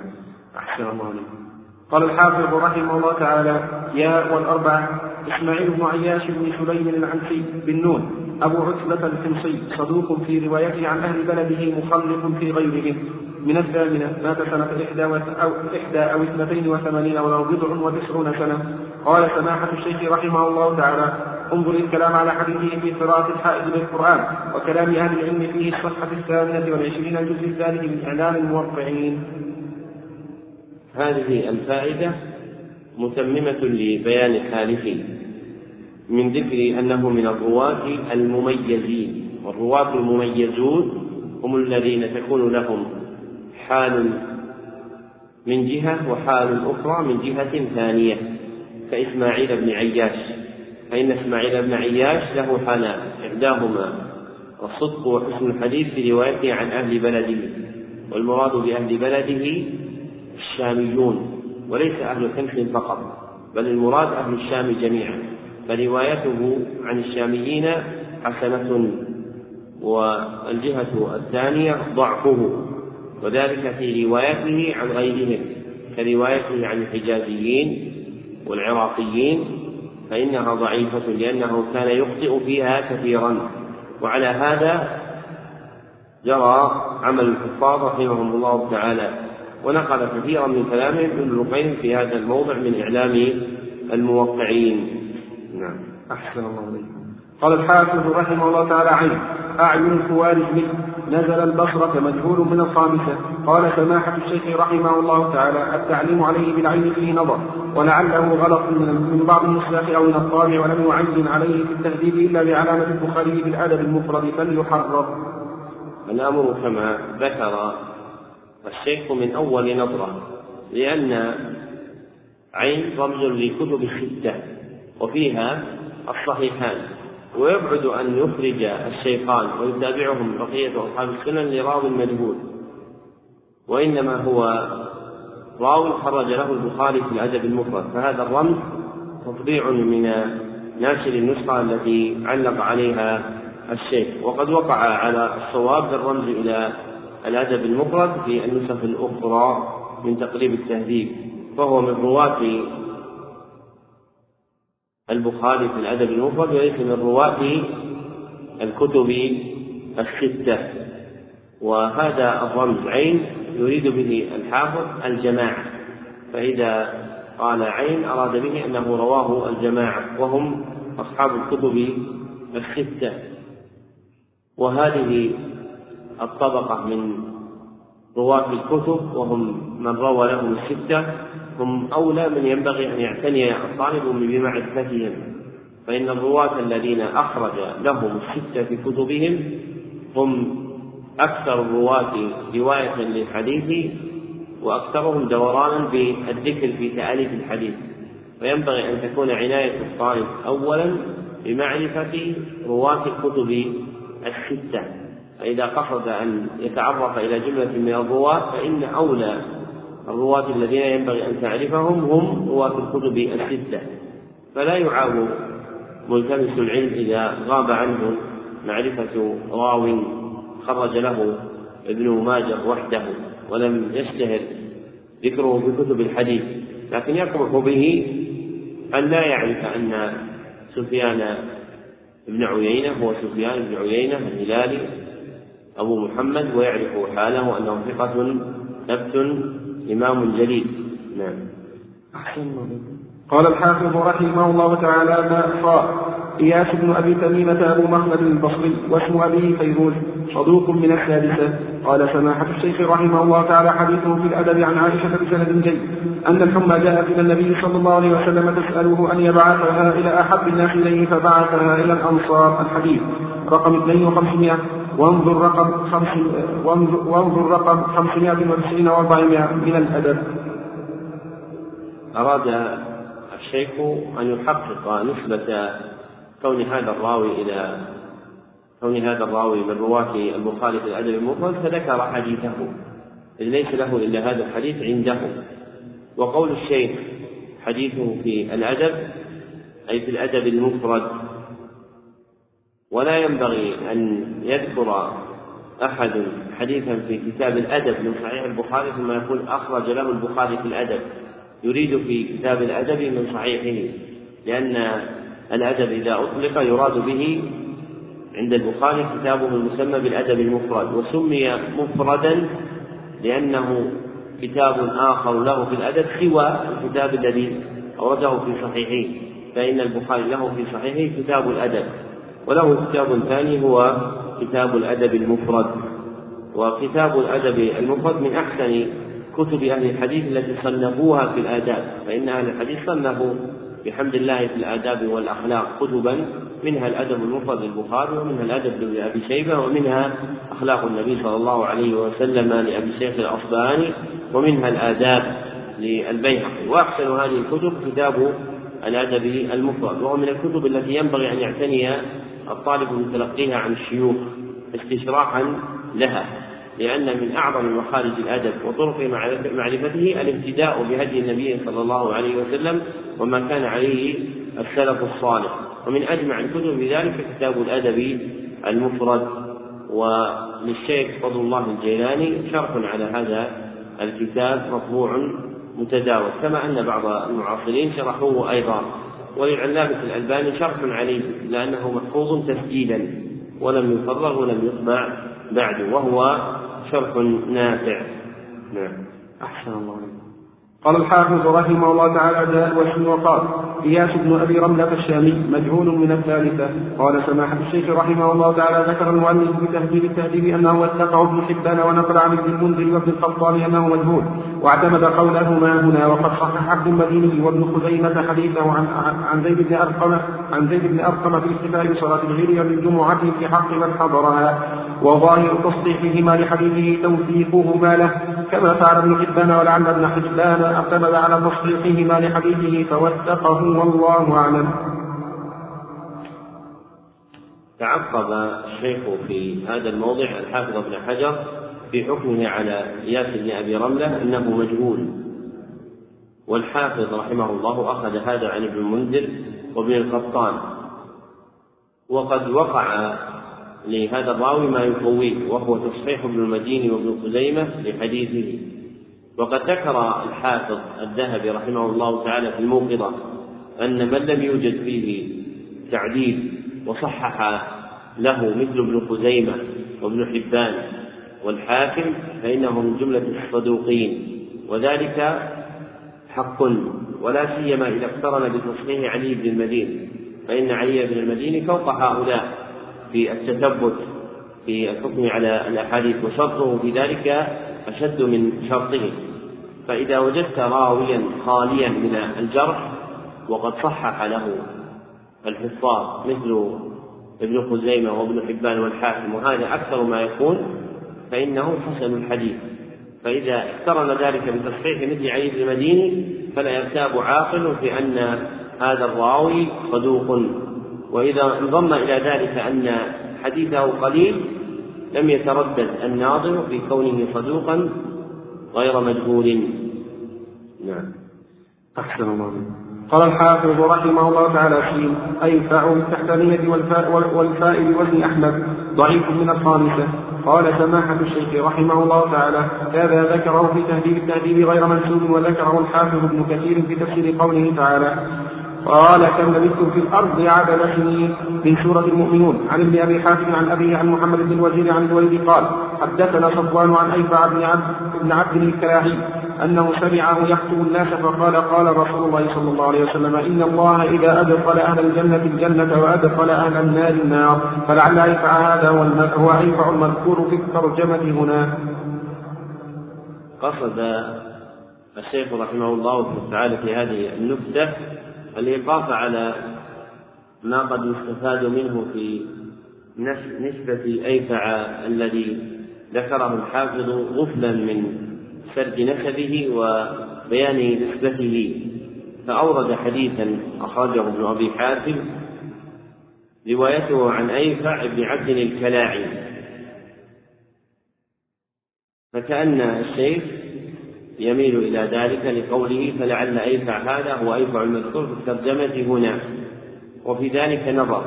أحسن الله عليكم قال الحافظ رحمه الله تعالى يا والأربعة إسماعيل بن عياش بن سليم العنسي بالنون أبو عتبة الحمصي صدوق في روايته عن أهل بلده مخلف في غيره من الثامنة مات سنة إحدى أو إحدى أو اثنتين وثمانين ولو بضع وتسعون سنة قال سماحة الشيخ رحمه الله تعالى انظر الكلام على حديثه في قراءة الحائض بالقرآن وكلام أهل العلم فيه الصفحة الثامنة والعشرين الجزء الثالث من إعلام الموقعين.
هذه الفائدة متممة لبيان حاله من ذكر أنه من الرواة المميزين والرواة المميزون هم الذين تكون لهم حال من جهة وحال أخرى من جهة ثانية كإسماعيل بن عياش. فإن إسماعيل بن عياش له حالان إحداهما الصدق وحسن الحديث في روايته عن أهل بلده. والمراد بأهل بلده الشاميون وليس أهل حمص فقط بل المراد أهل الشام جميعا. فروايته عن الشاميين حسنة والجهة الثانية ضعفه. وذلك في روايته عن غيرهم كروايته عن الحجازيين والعراقيين فإنها ضعيفة لأنه كان يخطئ فيها كثيرا. وعلى هذا جرى عمل الحفاظ رحمهم الله تعالى. ونقل كثيرا من كلامهم ابن القيم في هذا الموضع من إعلام الموقعين. نعم.
أحسن الله عليكم قال الحافظ رحمه الله تعالى عين أعين الخوارج منه. نزل البصرة مجهول من الخامسة قال سماحة الشيخ رحمه الله تعالى التعليم عليه بالعين فيه نظر ولعله غلط من بعض النساخ أو من الطابع ولم يعين عليه في التهذيب إلا بعلامة البخاري بالأدب المفرد فليحرر.
الأمر كما ذكر الشيخ من أول نظرة لأن عين رمز لكتب الستة وفيها الصحيحان. ويبعد أن يخرج الشيخان ويتابعهم بقية أصحاب السنن لراو مجهول. وإنما هو راو خرج له البخاري في الأدب المفرد. فهذا الرمز تطبيع من ناشر النسخة التي علق عليها الشيخ. وقد وقع على الصواب بالرمز إلى الأدب المفرد في النسخ الأخرى من تقريب التهذيب فهو من رواة البخاري في الأدب المفرد وليس من رواة الكتب الستة. وهذا الرمز عين يريد به الحافظ الجماعة. فإذا قال عين أراد به أنه رواه الجماعة وهم أصحاب الكتب الستة. وهذه الطبقة من رواة الكتب وهم من روى لهم الستة. هم أولى من ينبغي أن يعتني الطالب بمعرفتهم فإن الرواة الذين أخرج لهم الستة في كتبهم هم أكثر الرواة رواية للحديث وأكثرهم دورانا بالذكر في تأليف الحديث. فينبغي أن تكون عناية الطالب أولا بمعرفة رواة الكتب الستة فإذا قصد أن يتعرف إلى جملة من الرواة فإن أولى الرواة الذين ينبغي أن تعرفهم هم رواة الكتب الستة. فلا يعاب ملتمس العلم إذا غاب عنه معرفة راو خرج له ابن ماجه وحده ولم يشتهر ذكره في كتب الحديث. لكن يقبح به أن لا يعرف أن سفيان بن عيينة هو سفيان بن عيينة الهلالي أبو محمد ويعرف حاله أنه ثقة ثبت إمام جليل. نعم.
قال الحافظ رحمه الله تعالى ما أخطأ إياس بن أبي تميمة أبو محمد البصري واسم أبيه فيروز صدوق من السادسة قال سماحة الشيخ رحمه الله تعالى حديثه في الأدب عن عائشة بسند جيد. أن الحمى جاءت إلى النبي صلى الله عليه وسلم تسأله أن يبعثها إلى أحب الناس إليه فبعثها إلى الأنصار الحديث. رقم 5200 وانظر رقم خمس وانظر رقم 590 و400 من الأدب.
أراد الشيخ أن يحقق نسبة كون هذا الراوي إلى كون هذا الراوي من رواة البخاري في الأدب المفرد فذكر حديثه. إذ ليس له إلا هذا الحديث عنده. وقول الشيخ حديثه في الأدب أي في الأدب المفرد ولا ينبغي أن يذكر أحد حديثا في كتاب الأدب من صحيح البخاري ثم يقول أخرج له البخاري في الأدب. يريد في كتاب الأدب من صحيحه لأن الأدب إذا أطلق يراد به عند البخاري كتابه المسمى بالأدب المفرد وسمي مفردا لأنه كتاب آخر له في الأدب سوى الكتاب الذي أورده في صحيحه فإن البخاري له في صحيحه كتاب الأدب. وله كتاب ثاني هو كتاب الأدب المفرد. وكتاب الأدب المفرد من أحسن كتب أهل الحديث التي صنفوها في الآداب. فإن أهل الحديث صنفوا بحمد الله في الآداب والأخلاق كتبا. منها الأدب المفرد للبخاري ومنها الأدب لأبي شيبة ومنها أخلاق النبي صلى الله عليه وسلم لأبي شيخ الأصبهاني ومنها الآداب للبيهقي. وأحسن هذه الكتب كتاب الأدب المفرد وهو من الكتب التي ينبغي أن يعتني الطالب بتلقيها عن الشيوخ استشراحا لها لأن من أعظم مخارج الأدب وطرق معرفته الابتداء بهدي النبي صلى الله عليه وسلم وما كان عليه السلف الصالح. ومن أجمع الكتب بذلك كتاب الأدب المفرد. وللشيخ فضل الله الجيلاني شرح على هذا الكتاب مطبوع متداول كما أن بعض المعاصرين شرحوه أيضا. وللعلامة الألباني شرح عليه لأنه محفوظ تسجيلا ولم يفرغ ولم يطبع بعد وهو شرح نافع.
نعم. أحسن الله قال الحافظ رحمه الله تعالى جاء الوشم وقال إياس بن أبي رملة الشامي مجهول من الثالثة. قال سماحة الشيخ رحمه الله تعالى ذكر المؤلف في تهذيب التهذيب أنه وثقه ابن حبان ونقل عن ابن المنذر وابن الخطاب أنه مجهول واعتمد قولهما هنا وقد صحح ابن المديني وابن خزيمة حديثه عن عن زيد بن أرقم عن زيد بن أرقم في الاحتفال بصلاة الغير بالجمعة في حق من حضرها وظاهر تصحيحهما لحديثه توثيقهما له كما فعل ابن حبان ولعل ابن حبان اعتمد على تصحيحهما لحديثه فوثقه والله أعلم.
تعقب الشيخ في هذا الموضع الحافظ ابن حجر في حكمه على إياس بن أبي رملة أنه مجهول. والحافظ رحمه الله أخذ هذا عن ابن المنذر وابن القطان. وقد وقع لهذا الراوي ما يقويه وهو تصحيح ابن المديني وابن خزيمة لحديثه. وقد ذكر الحافظ الذهبي رحمه الله تعالى في الموقظة أن من لم يوجد فيه تعديل وصحح له مثل ابن خزيمة وابن حبان والحاكم فإنه من جملة الصدوقين وذلك حق ولا سيما إذا اقترن بتصحيح علي بن المديني فإن علي بن المديني فوق هؤلاء في التثبت في الحكم على الأحاديث وشرطه في ذلك أشد من شرطه. فإذا وجدت راويا خاليا من الجرح وقد صحح له الحفاظ مثل ابن خزيمة وابن حبان والحاكم وهذا أكثر ما يكون فإنه حسن الحديث. فإذا اقترن ذلك بتصحيح مثل علي المديني فلا يرتاب عاقل في أن هذا الراوي صدوق. وإذا انضم إلى ذلك أن حديثه قليل لم يتردد الناظر في كونه صدوقا غير مجهول. نعم.
أحسن الله قال الحافظ رحمه الله تعالى سين أي فاء بالتحتانية والفاء, والفاء بوزن أحمد ضعيف من الخامسة. قال سماحة الشيخ رحمه الله تعالى هذا ذكره في تهذيب التهذيب غير منسوب وذكره الحافظ ابن كثير في تفسير قوله تعالى قال كم لبثتم في الأرض عدد سنين من سورة المؤمنون عن ابن أبي حاتم عن أبيه عن محمد بن الوزير عن الوليد قال حدثنا صفوان عن ايفع بن عبد بن عبد الكلاعي أنه سمعه يخطب الناس فقال قال رسول الله صلى الله عليه وسلم إن الله إذا أدخل أهل الجنة الجنة وأدخل أهل النار النار فلعل ايفع هذا هو ايفع المذكور في الترجمة هنا.
قصد الشيخ رحمه الله تعالى في هذه النكتة الإيقاف على ما قد يستفاد منه في نسبة أيفع الذي ذكره الحافظ غفلا من سرد نسبه وبيان نسبته. فأورد حديثا أخرجه ابن أبي حاتم روايته عن أيفع بن عبد الكلاعي. فكأن الشيخ يميل إلى ذلك لقوله فلعل أيفع هذا هو أيفع المذكور في الترجمة هنا. وفي ذلك نظر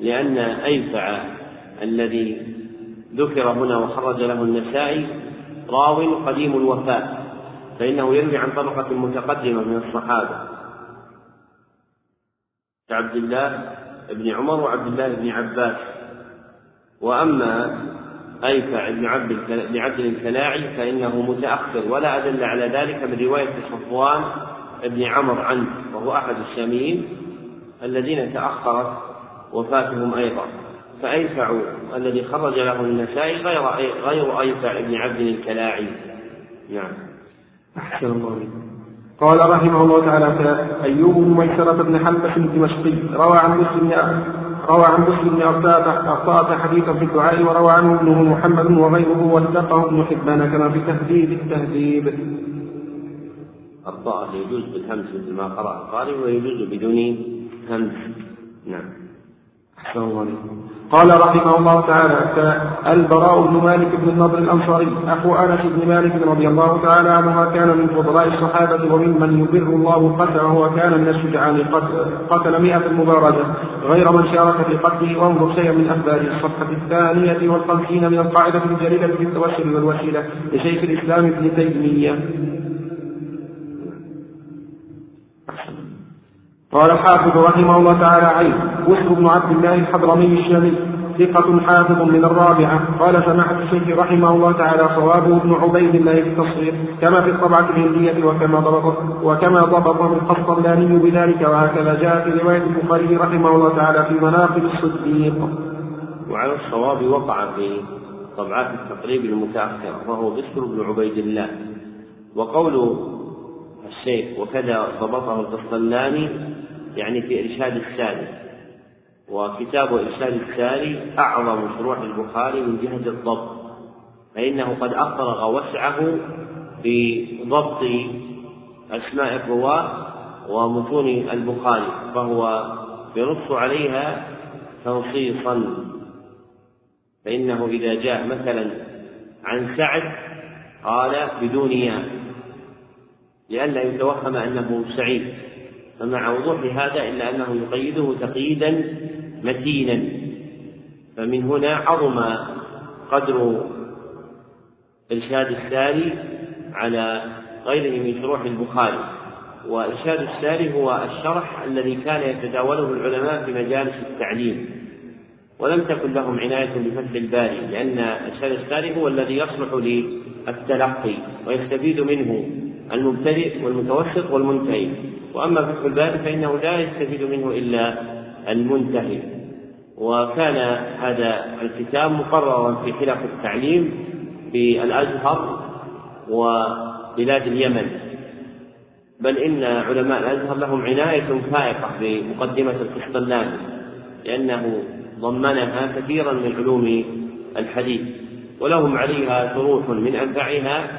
لأن أيفع الذي ذكر هنا وخرج له النسائي راو قديم الوفاء فإنه يروي عن طبقة متقدمة من الصحابة. كعبد الله بن عمر وعبد الله بن عباس. وأما أيفع بن عبد بن عبد الكلاعي فإنه متأخر ولا أدل على ذلك من رواية صفوان بن عمر عنه وهو أحد الشاميين الذين تأخرت وفاتهم أيضا. فأيفع الذي خرج له النسائي غير غير أيفع بن عبد الكلاعي. نعم.
أحسن الله قال رحمه الله تعالى أيوب بن ميسرة بن حلبة الدمشقي روى عن مسلم روى عن مسلم بن أرطاة حديثا في الدعاء وروى عنه ابنه محمد وغيره وثقه ابن حبان كما في تهذيب التهذيب.
الطاء يجوز بالهمس مثل ما قرأ القارئ ويجوز بدون همس. نعم.
أحسن الله قال رحمه الله تعالى البراء بن مالك بن النضر الأنصاري أخو أنس بن مالك رضي الله تعالى عنه كان من فضلاء الصحابة وممن يبر الله قتله وكان من الشجعان قتل مئة مبارزة غير من شارك في قتله وانظر شيئا من اخباره الصفحة الثانية والخمسين من القاعدة الجليلة في التوسل والوسيلة لشيخ الإسلام ابن تيمية. قال الحافظ رحمه الله تعالى عين بشر بن عبد الله الحضرمي الشامي ثقة حافظ من الرابعة قال سماحة الشيخ رحمه الله تعالى صوابه ابن عبيد الله في التصوير كما في الطبعة الهندية وكما ضبط وكما ضبطه القسطلاني بذلك وهكذا جاء في رواية البخاري رحمه الله تعالى في مناقب الصديق.
وعلى الصواب وقع في طبعات التقريب المتأخرة وهو بشر بن عبيد الله وقول الشيخ وكذا ضبطه القسطلاني يعني في إرشاد السالي وكتاب إرشاد السالي أعظم شروح البخاري من جهة الضبط. فإنه قد أفرغ وسعه في ضبط أسماء الرواة ومتون البخاري فهو ينص عليها تنصيصا. فإنه إذا جاء مثلا عن سعد قال بدون ياء. لئلا يتوهم أنه سعيد. فمع وضوح هذا إلا أنه يقيده تقييدا متينا. فمن هنا عظم قدر إرشاد الساري على غيره من شروح البخاري. وإرشاد الساري هو الشرح الذي كان يتداوله العلماء في مجالس التعليم. ولم تكن لهم عناية بفتح الباري لأن إرشاد الساري هو الذي يصلح للتلقي ويستفيد منه. المبتدئ والمتوسط والمنتهي. وأما فتح الباري فإنه لا يستفيد منه إلا المنتهي. وكان هذا الكتاب مقررا في حلق التعليم في الأزهر وبلاد اليمن. بل إن علماء الأزهر لهم عناية فائقة بمقدمة القسطلاني لأنه ضمنها كثيرا من علوم الحديث ولهم عليها شروح من أنفعها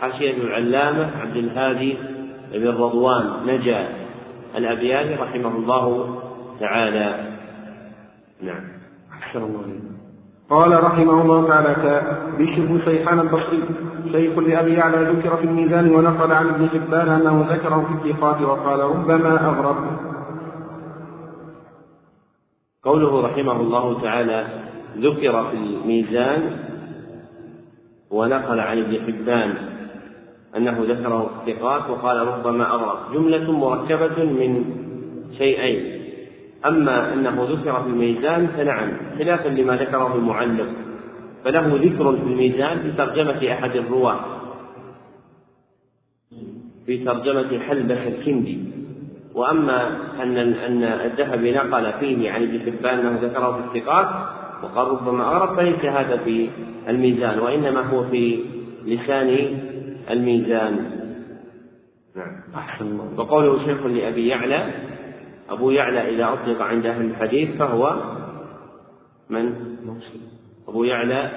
حاشية العلامة عبد الهادي بن رضوان نجا الأبياني رحمه الله تعالى. نعم.
أحسن الله قال رحمه الله تعالى بشر بن شيخان البصري. شيخ لأبي يعلى ذكر في الميزان ونقل عن ابن حبان أنه ذكره في الثقات وقال ربما أغرب
قوله رحمه الله تعالى ذكر في الميزان ونقل عن ابن حبان أنه ذكره الثقات وقال ربما أغرق جملة مركبة من شيئين. أما أنه ذكر في الميزان فنعم خلافا لما ذكره المعلق فله ذكر في الميزان في ترجمة أحد الرواة. في ترجمة حلبة الكندي. وأما أن أن الذهبي نقل فيه عن ابن حبان أنه ذكره في الثقات وقال ربما أغرب فليس هذا في الميزان وإنما هو في لسان الميزان. نعم. أحسن الله. وقوله شيخ لأبي يعلى أبو يعلى إذا أطلق عند أهل الحديث فهو من؟ أبو يعلى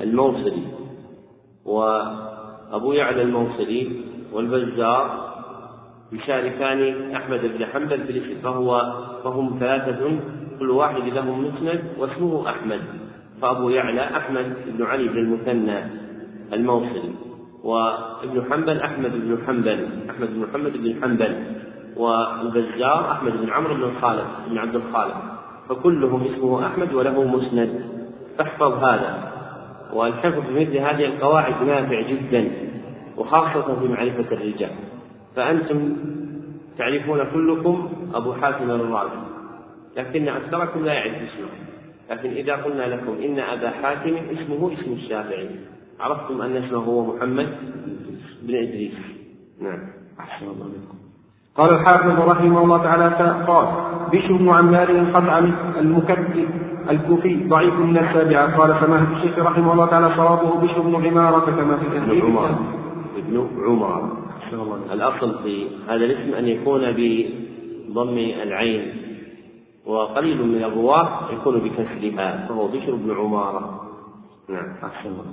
الموصلي. وأبو يعلى الموصلي والبزار يشاركان أحمد بن حنبل في الاسم فهو فهم ثلاثة كل واحد له مسند واسمه أحمد. فأبو يعلى أحمد بن علي بن المثنى الموصلي. وابن حنبل أحمد بن حنبل أحمد بن محمد بن حنبل والبزار أحمد بن عمرو بن الخالد بن عبد الخالق. فكلهم اسمه أحمد وله مسند. فاحفظ هذا. والحفظ بمثل هذه القواعد نافع جدا وخاصة في معرفة الرجال. فأنتم تعرفون كلكم أبو حاتم الرازي. لكن أكثركم لا يعرف اسمه. لكن إذا قلنا لكم إن أبا حاتم اسمه اسم الشافعي. عرفتم أن اسمه هو محمد بن إدريس. نعم. أحسن الله
بكم قال الحافظ رحمه الله تعالى قال بشر بن عمار قطع المكذب الكوفي ضعيف من السابعة قال سماحة الشيخ رحمه الله تعالى صوابه بشر بن عمارة كما في
ابن عمر. ابن عمر. الأصل في هذا الاسم أن يكون بضم العين وقليل من الرواة يكون بكسرها فهو بشر بن عمارة. نعم. أحسن الله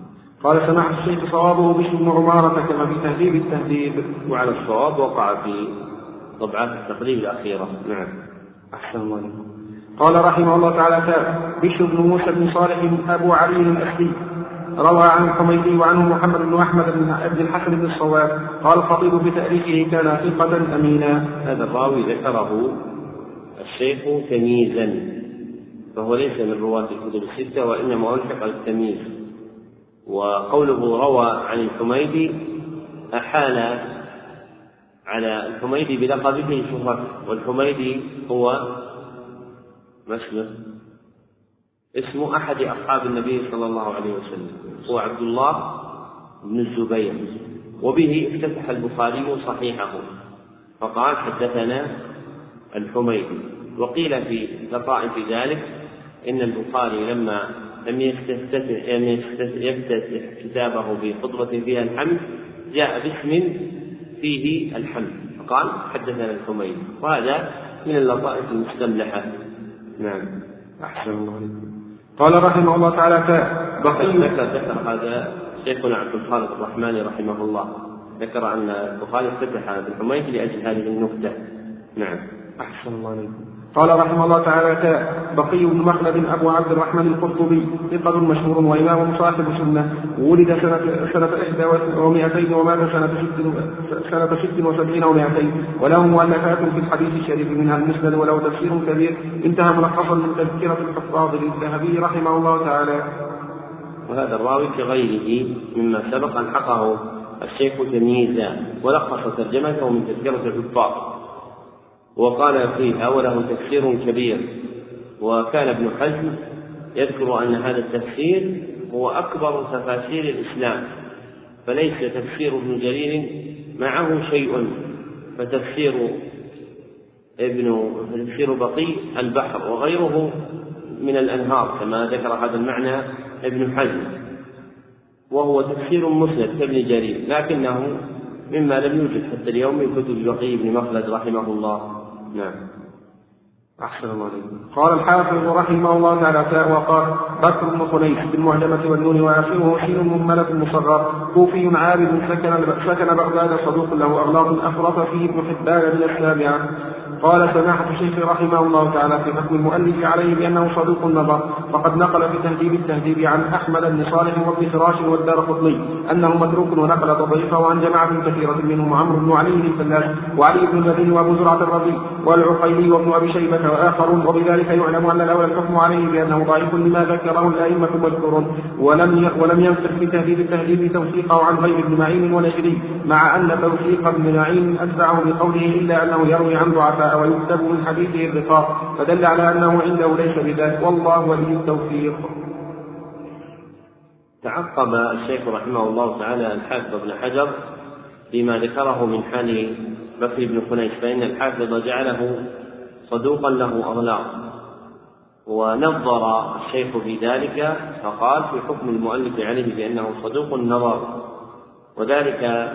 قال سماحة الشيخ صوابه بشر بن عمارة كما في تهذيب التهذيب.
وعلى الصواب وقع في طبعات التقريب الأخيرة. نعم.
أحسن الله قال رحمه الله تعالى بشر بن موسى بن صالح أبو علي الأسدي روى عن الحميدي وعنه محمد بن أحمد بن الحسن بن الصواب. قال الخطيب بتاريخه كان ثقة أمينا.
هذا الراوي ذكره الشيخ تمييزا فهو ليس من رواة الكتب الستة وإنما ألحق التمييز وقوله روى عن الحميدي أحال على الحميدي بلقبه شهرته والحميدي هو ما اسمه؟ اسم أحد أصحاب النبي صلى الله عليه وسلم هو عبد الله بن الزبير وبه افتتح البخاري صحيحه فقال حدثنا الحميدي وقيل في لطائف ذلك إن البخاري لما لم يفتتح يفتتح كتابه بخطبة فيها الحمد جاء باسم فيه الحمد. فقال حدثنا الحميدي وهذا من اللطائف المستملحة. نعم.
أحسن الله قال رحمه الله تعالى
بقي ذكر ذكر هذا شيخنا عبد الخالق الرحماني رحمه الله. ذكر أن البخاري افتتح بالحميد لأجل هذه النكتة نعم.
أحسن الله عليكم قال رحمه الله تعالى بقي بن مخلد أبو عبد الرحمن القرطبي ثقة مشهور وإمام صاحب سنة ولد سنة سنة إحدى ومائتين ومات سنة ست سنة ست وسبعين ومائتين وله مؤلفات في الحديث الشريف منها المسند وله تفسير كبير انتهى ملخصا من تذكرة الحفاظ للذهبي رحمه الله تعالى.
وهذا الراوي كغيره مما سبق ألحقه الشيخ تمييزا ولخص ترجمته من تذكرة الحفاظ. وقال فيها وله تفسير كبير. وكان ابن حزم يذكر أن هذا التفسير هو أكبر تفاسير الإسلام فليس تفسير ابن جرير معه شيء. فتفسير ابن تفسير بقي البحر وغيره من الأنهار كما ذكر هذا المعنى ابن حزم. وهو تفسير مسند كابن جرير لكنه مما لم يوجد حتى اليوم من كتب بقي بن مخلد رحمه الله. نعم
أحسن الله. قال الحافظ رحمه الله تعالى وقال بكر بن خنيس بالمعجمة والنون وآخره سين مهملة مصغر كوفي عابد سكن سكن بغداد صدوق له أغلاط أفرط فيه ابن حبان من السابعة قال سماحة الشيخ رحمه الله تعالى في حكم المؤلف عليه بأنه صدوق نظر وقد نقل في تهذيب التهذيب عن أحمد بن صالح وابن خراش والدار قطني أنه متروك ونقل تضعيفه عن جماعة كثيرة منهم عمرو بن علي الفلاس وعلي بن المدين وأبو زرعة الربيع والعقيلي وابن أبي شيبة وآخرون وبذلك يعلم أن الأول الحكم عليه بأنه ضعيف لما ذكره الأئمة مذكور ولم ولم ينصر في تهذيب التهذيب توثيقه عن غير ابن معين ونجري مع أن توثيق ابن معين أتبعه بقوله إلا أنه يروي عن ضعفاء ويكتب من حديثه الرقاق فدل على أنه عنده ليس بذلك. والله ولي التوفيق.
تعقب الشيخ رحمه الله تعالى الحافظ ابن حجر فيما ذكره من حال بكر بن خنيس فإن الحافظ جعله صدوقا له أغلاط ونظر الشيخ في ذلك فقال في حكم المؤلف عليه بأنه صدوق النظر. وذلك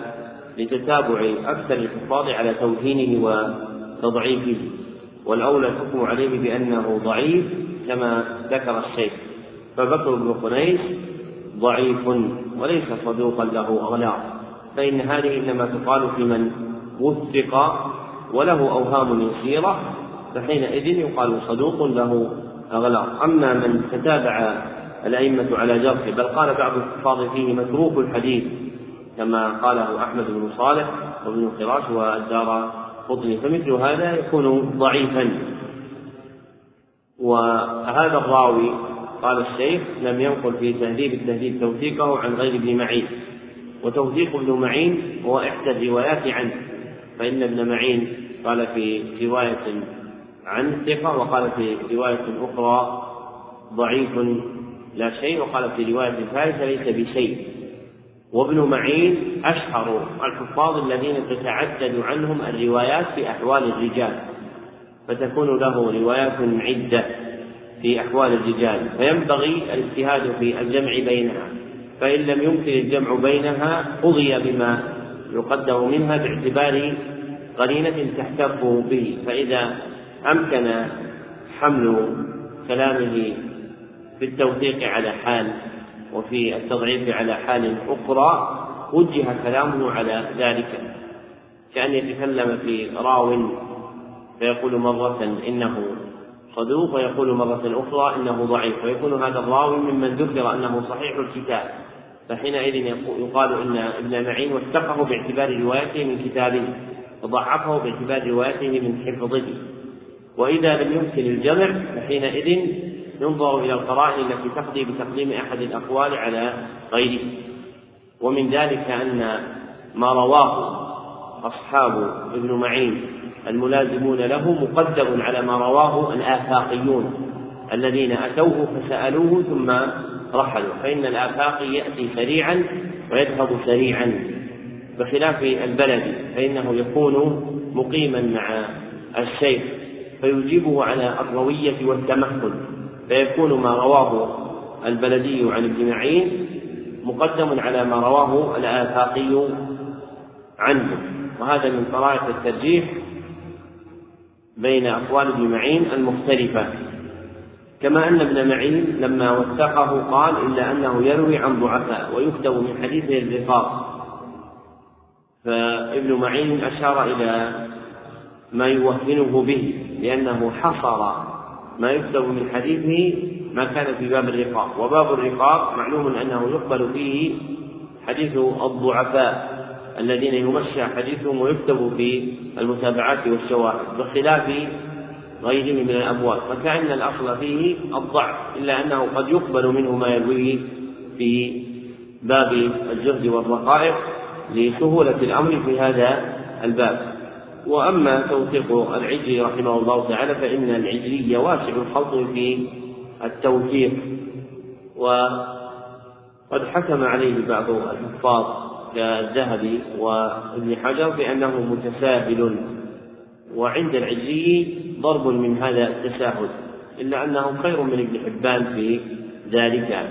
لتتابع أكثر الحفاظ على توهينه تضعيفه والأولى الحكم عليه بأنه ضعيف كما ذكر الشيخ. فبكر بن خنيس ضعيف وليس صدوقا له أغلاط فإن هذه إنما تقال في من وثق وله أوهام يسيرة فحينئذ يقال صدوق له أغلاط أما من تتابع الأئمة على جرحه بل قال بعض الحفاظ فيه متروك الحديث كما قاله أحمد بن صالح وابن خراش والدار قطني فمثل هذا يكون ضعيفا. وهذا الراوي قال الشيخ لم ينقل في تهذيب التهذيب توثيقه عن غير ابن معين. وتوثيق ابن معين هو إحدى الروايات عنه فإن ابن معين قال في رواية عن ثقة وقال في رواية أخرى ضعيف لا شيء وقال في رواية ثالثة ليس بشيء. وابن معين أشهر الحفاظ الذين تتعدد عنهم الروايات في أحوال الرجال فتكون له روايات عدة في أحوال الرجال. فينبغي الاجتهاد في الجمع بينها فإن لم يمكن الجمع بينها قضي بما يقدر منها باعتبار قرينة تحتف به. فإذا أمكن حمل كلامه في التوثيق على حال وفي التضعيف على حال أخرى وجه كلامه على ذلك. كأن يتكلم في راو فيقول مرة إنه صدوق ويقول مرة أخرى إنه ضعيف. ويكون هذا الراوي ممن ذكر أنه صحيح الكتاب. فحينئذ يقال إن ابن معين وثقه باعتبار روايته من كتابه وضعفه باعتبار روايته من حفظه. وإذا لم يمكن الجمع فحينئذ ينظر إلى القرائن التي تقضي بتقديم أحد الأقوال على غيره. ومن ذلك أن ما رواه أصحاب ابن معين الملازمون له مقدم على ما رواه الآفاقيون الذين أتوه فسألوه ثم رحلوا. فإن الآفاقي يأتي سريعا ويذهب سريعا بخلاف البلد فإنه يكون مقيما مع الشيخ. فيجيبه على الروية والتمهل فيكون ما رواه البلدي عن ابن معين مقدم على ما رواه الآفاقي عنه. وهذا من طرائق الترجيح بين أقوال ابن معين المختلفة. كما أن ابن معين لما وثقه قال إلا أنه يروي عن ضعفاء ويكتب من حديثه الرقاق. فابن معين أشار إلى ما يوهنه به. لأنه حصر ما يكتب من حديثه ما كان في باب الرقاق وباب الرقاق معلوم أنه يقبل فيه حديث الضعفاء الذين يمشى حديثهم ويكتب في المتابعات والشواهد بخلاف غيره من الأبواب. فكأن الأصل فيه الضعف إلا أنه قد يقبل منه ما يرويه في باب الجهد والرقائق لسهولة الأمر في هذا الباب. وأما توثيق العجلي رحمه الله تعالى فإن العجلي واسع الخلط في التوثيق وقد حكم عليه بعض الحفاظ كالذهبي وابن حجر بأنه متساهل وعند العجلي ضرب من هذا التساهل إلا أنه خير من ابن حبان في ذلك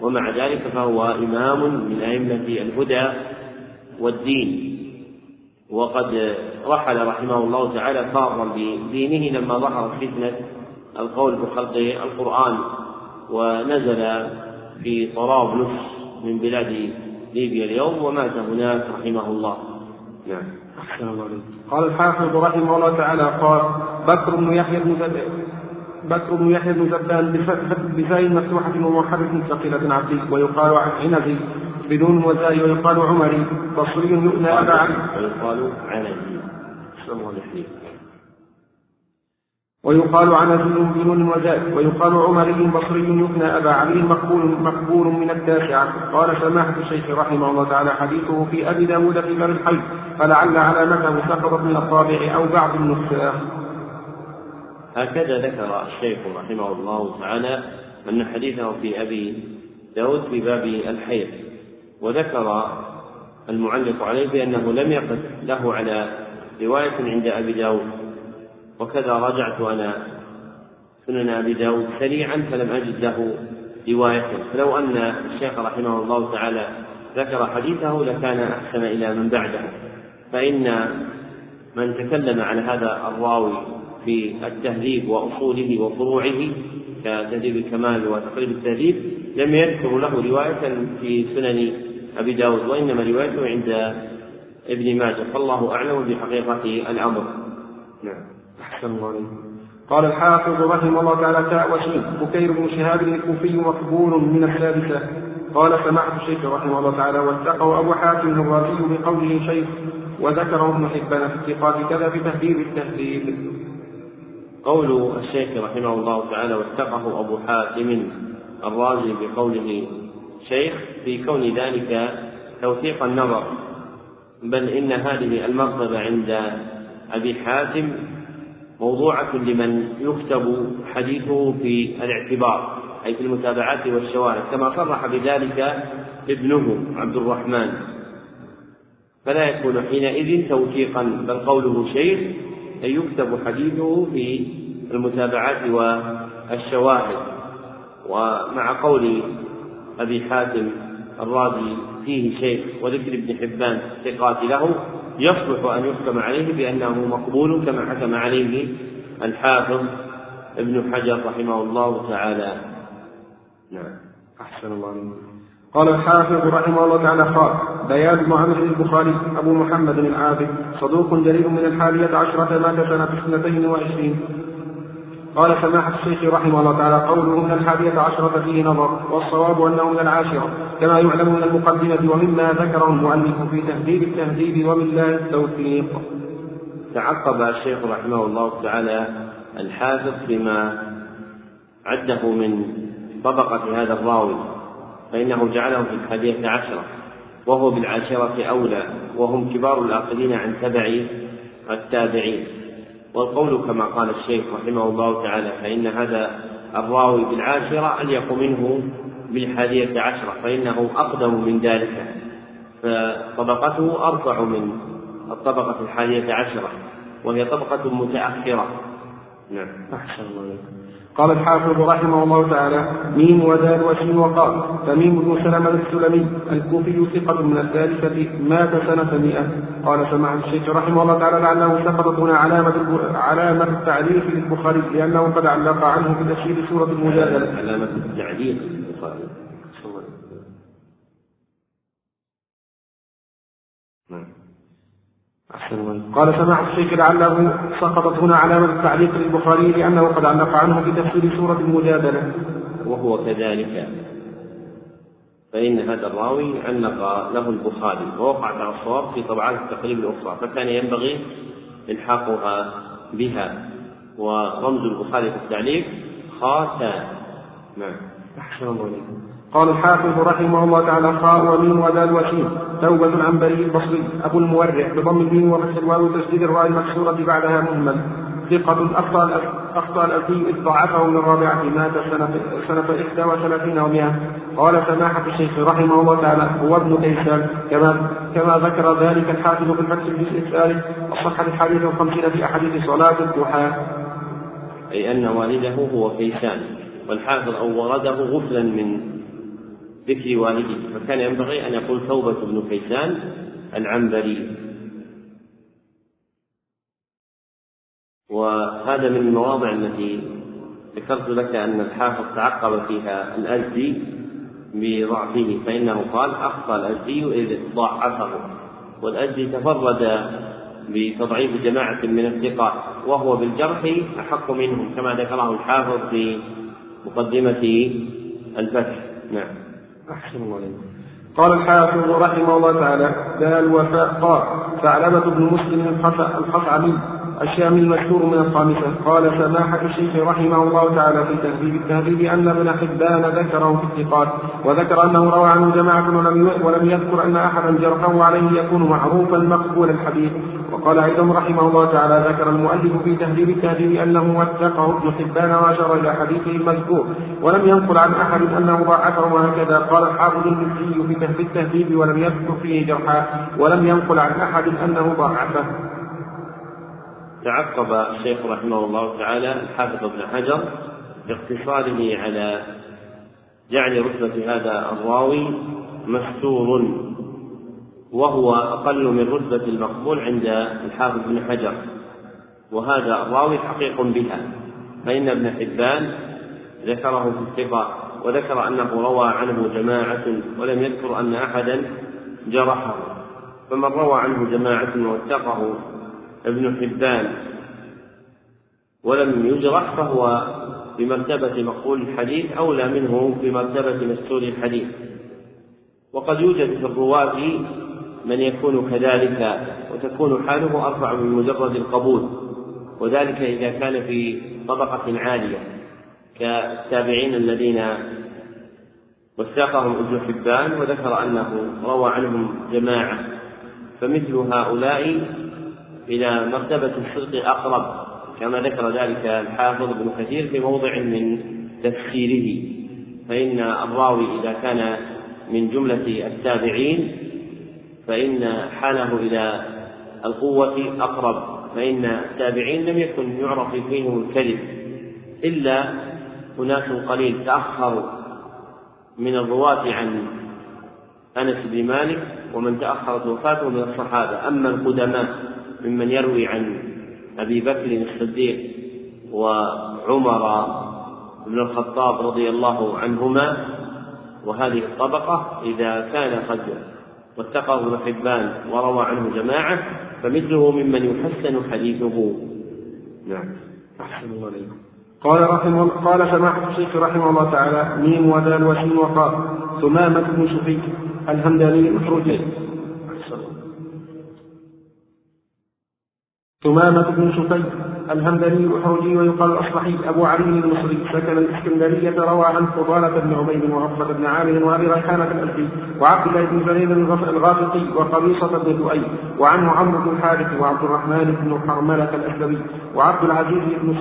ومع ذلك فهو إمام من أئمة الهدى والدين. وقد رحل رحمه الله تعالى فارا بدينه لما ظهرت فتنة القول بخلق القرآن ونزل في طرابلس من بلاد ليبيا اليوم ومات هناك رحمه الله. نعم.
قال الحافظ رحمه الله تعالى قال بكر بن يحيى بن بكر بن يحيى بن زبان بفاء مفتوحة ومحرك ثقيلة عبدي ويقال عنزي. بدون وزاي ويقال عمري. بصري يؤنى أبا علي.
ويقال عنزي
ويقال عنزي بدون وزاي ويقال عمري بصري يؤنى أبا علي مقبول مقبول من التاسعة قال سماحة الشيخ رحمه الله تعالى حديثه في أبي داود في باب الحي. فلعل علامته سقطت من الطابع أو بعض النسخ
هكذا ذكر الشيخ رحمه الله تعالى أن حديثه في أبي داود في باب الحيض. وذكر المعلق عليه بأنه لم يقف له على رواية عند أبي داود. وكذا رجعت أنا سنن أبي داود سريعا فلم أجد له رواية. فلو أن الشيخ رحمه الله تعالى ذكر حديثه لكان أحسن إلى من بعده. فإن من تكلم عن هذا الراوي في التهذيب وأصوله وفروعه كتهذيب الكمال وتقريب التهذيب لم يذكر له رواية في سنن أبي داود وإنما روايته عند ابن ماجه. فالله أعلم بحقيقة الأمر.
نعم. أحسن الله قال الحافظ رحمه الله تعالى تاء وشين. بكير بن شهاب الكوفي مقبول من الثالثة قال سمعت الشيخ رحمه الله تعالى واتقوا أبو حاتم الرازي بقوله شيخ وذكره ابن حبان في الثقات كذا في تهذيب التهذيب.
قول الشيخ رحمه الله تعالى واتقه أبو حاتم الرازي بقوله شيخ في كون ذلك توثيق النظر بل إن هذه المرتبة عند أبي حاتم موضوعة لمن يكتب حديثه في الاعتبار أي في المتابعات والشواهد كما صرح بذلك ابنه عبد الرحمن. فلا يكون حينئذ توثيقا بل قوله شيخ يكتب حديثه في المتابعات والشواهد. ومع قول أبي حاتم الرازي فيه شيخ وذكر ابن حبان ثقات له يصلح أن يحكم عليه بأنه مقبول كما حكم عليه الحافظ ابن حجر رحمه الله تعالى.
نعم. أحسن الله عليك قال الحافظ رحمه الله تعالى قال بيان بن عمرو البخاري أبو محمد العابد صدوق جليل من الحادية عشرة مات سنة اثنتين وعشرين قال سماحة الشيخ رحمه الله تعالى قوله من الحادية عشرة فيه نظر والصواب أنه من العاشرة كما يعلم من المقدمة ومما ذكره المؤلف في تهذيب التهذيب وبالله التوفيق.
تعقب الشيخ رحمه الله تعالى الحافظ بما عده من طبقة هذا الراوي فإنه جعله في الحادية عشرة وهو بالعاشرة أولى وهم كبار الآخرين عن تبع التابعين. والقول كما قال الشيخ رحمه الله تعالى فإن هذا الراوي بالعاشرة أليق منه بالحادية عشرة فإنه أقدم من ذلك فطبقته أرفع من الطبقة الحادية عشرة وهي طبقة متأخرة. نعم. أحسن الله
قال الحافظ رحمه الله تعالى ميم ودال وشين وقال تميم بن سلمة السلمي الكوفي ثقة من الثالثة مات سنة مئة. قال سمع الشيخ رحمه الله تعالى لعله سقطت هنا علامة علامة التعريف للبخاري لأنه قد علق عنه في تشهير سورة المجادلة.
علامة التعليق للبخاري
قال سماع الشيخ لعله سقطت هنا علامة التعليق للبخاري لأنه قد علق عنه في تفسير سورة المجادلة.
وهو كذلك. فإن هذا الراوي علق له البخاري ووقعت على الصواب في طبعات التقريب الأخرى فكان ينبغي إلحاقها بها. ورمز البخاري في التعليق خاتم. نعم.
أحسن الله قال الحافظ رحمه الله تعالى خاء وميم ودال وشين. توبة عن بريء البصري أبو المورع بضم الميم وفتح الواو وتسديد الراء المكسورة بعدها مهمل. ثقة أخطأ أخطأ الألفي إذ ضعفه من الرابعة مات سنة سنة إحدى وثلاثين ومئة قال سماحة الشيخ رحمه الله تعالى هو ابن كيسان كما كما ذكر ذلك الحافظ في الفتح الجزء الثالث الصحة الحديث الخمسين في أحاديث صلاة الضحى.
أي أن والده هو كيسان والحافظ أورده غفلا من ذكر والده. فكان ينبغي أن يقول توبة بن كيسان العنبري. وهذا من المواضع التي ذكرت لك أن الحافظ تعقب فيها الأزدي بضعفه فإنه قال أخطأ الأزدي إذ ضعفه. والأزدي تفرد بتضعيف جماعة من الثقات وهو بالجرح أحق منهم كما ذكره الحافظ في مقدمة الفتح. نعم.
أحسن الله قال الحافظ رحمه الله تعالى لا الوفاء. قال ثعلبة بن مسلم الخصعمي الشامي المشهور من الخامسة. قال سماحة الشيخ رحمه الله تعالى في تهذيب التهذيب أن ابن حبان ذكره في الثقات وذكر أنه روى عنه جماعة ولم ولم يذكر أن أحدا جرحه عليه يكون معروفا مقبول الحديث. وقال أيضا رحمه الله تعالى ذكر المؤلف في تهذيب التهذيب أنه وثقه ابن حبان وأشار إلى حديثه المذكور ولم ينقل عن أحد أنه ضعفه وهكذا. قال الحافظ المسلم في تهذيب التهذيب ولم يذكر فيه جرحا ولم ينقل عن أحد أنه ضعفه
تعقب الشيخ رحمه الله تعالى الحافظ ابن حجر باقتصاره على جعل رتبة هذا الراوي مستور وهو أقل من رتبة المقبول عند الحافظ ابن حجر وهذا الراوي حقيق بها فإن ابن حبان ذكره في الثقة وذكر أنه روى عنه جماعة ولم يذكر أن أحدا جرحه فمن روى عنه جماعة واتقه ابن حبان ولم يجرح فهو بمرتبة مقبول الحديث أولى منه بمرتبة مستور الحديث. وقد يوجد في الرواة من يكون كذلك وتكون حاله أرفع من مجرد القبول. وذلك إذا كان في طبقة عالية كالتابعين الذين وثقهم ابن حبان وذكر أنه روى عنهم جماعة فمثل هؤلاء إلى مرتبة الصدق أقرب كما ذكر ذلك الحافظ ابن كثير في موضع من تفسيره. فإن الراوي إذا كان من جملة التابعين فإن حاله إلى القوة أقرب. فإن التابعين لم يكن يعرف فيهم الكذب إلا أناس قليل تأخروا من الرواة عن أنس بن مالك ومن تأخرت وفاته من الصحابة. أما القدماء ممن يروي عن أبي بكر الصديق وعمر بن الخطاب رضي الله عنهما وهذه الطبقة إذا كان قد واتقاه ابن وروى عنه جماعة فمثله ممن يحسن حديثه. نعم.
أحسن الله عليكم. قال رحمه قال سماحة الشيخ رحمه الله تعالى ميم ودال وشين وقال ثمامة بن شفيك الهمداني الأسرجي ثمامة بن شفيك الهمداني الحوجي ويقال الأصبحي أبو علي المصري سكن الإسكندرية روى عن فضالة بن عبيد وعقبة بن عامر وأبي ريحانة الألفي وعبد الله بن جرير الغافقي وقبيصة بن لؤي وعنه عمرو بن الحارث وعبد الرحمن بن حرملة الأسلمي وعبد العزيز بن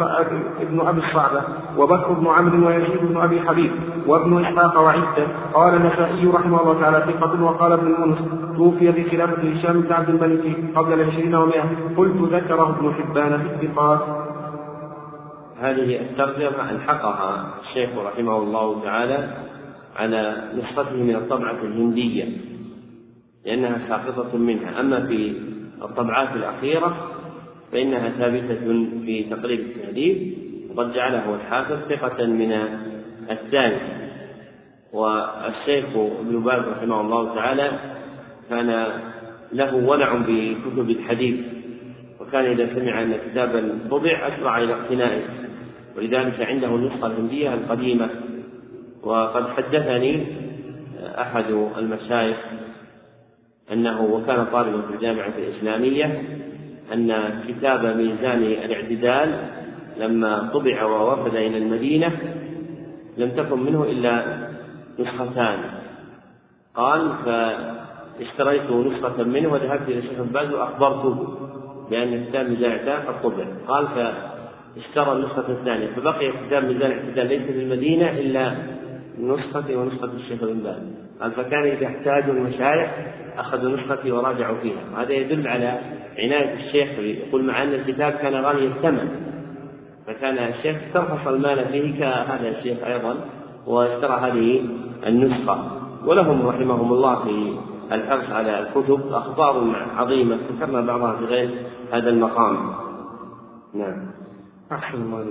ابن أبي الصعبة وبكر بن عمرو ويزيد بن أبي حبيب وابن إسحاق وعدة قال النسائي رحمه الله تعالى ثقة وقال ابن المنذر توفي في خلافة هشام بن عبد الملك قبل العشرين ومائة. قلت ذكره ابن حبان في الثقات.
هذه الترجمة ألحقها الشيخ رحمه الله تعالى على نسخته من الطبعة الهندية لأنها ساقطة منها. أما في الطبعات الأخيرة فإنها ثابتة في تقريب التهذيب وقد جعله الحافظ ثقة من الثاني. والشيخ ابن باز رحمه الله تعالى كان له ولع بكتب الحديث وكان إذا سمع أن كتابا طبع أسرع إلى اقتنائه. ولذلك عنده النسخة الهندية القديمة. وقد حدثني أحد المشايخ أنه وكان طالبا في الجامعة الإسلامية أن كتاب ميزان الاعتدال لما طبع ووفد إلى المدينة لم تكن منه إلا نسختان. قال فاشتريت نسخة منه وذهبت إلى الشيخ باز وأخبرته بأن كتاب ميزان الاعتدال قد طبع قال فاشترى النسخة الثانية. فبقي كتاب ميزان الاعتدال ليس في المدينة إلا نسختي ونسخة الشيخ بن باز. قال فكان إذا احتاجوا المشايخ أخذوا نسختي وراجعوا فيها. وهذا يدل على عناية الشيخ يقول مع أن الكتاب كان غالي الثمن فكان الشيخ استرخص المال فيه كهذا الشيخ أيضا واشترى هذه النسخة. ولهم رحمهم الله في الحرص على الكتب أخبار عظيمة ذكرنا بعضها في غير هذا المقام. نعم.
أحسن الله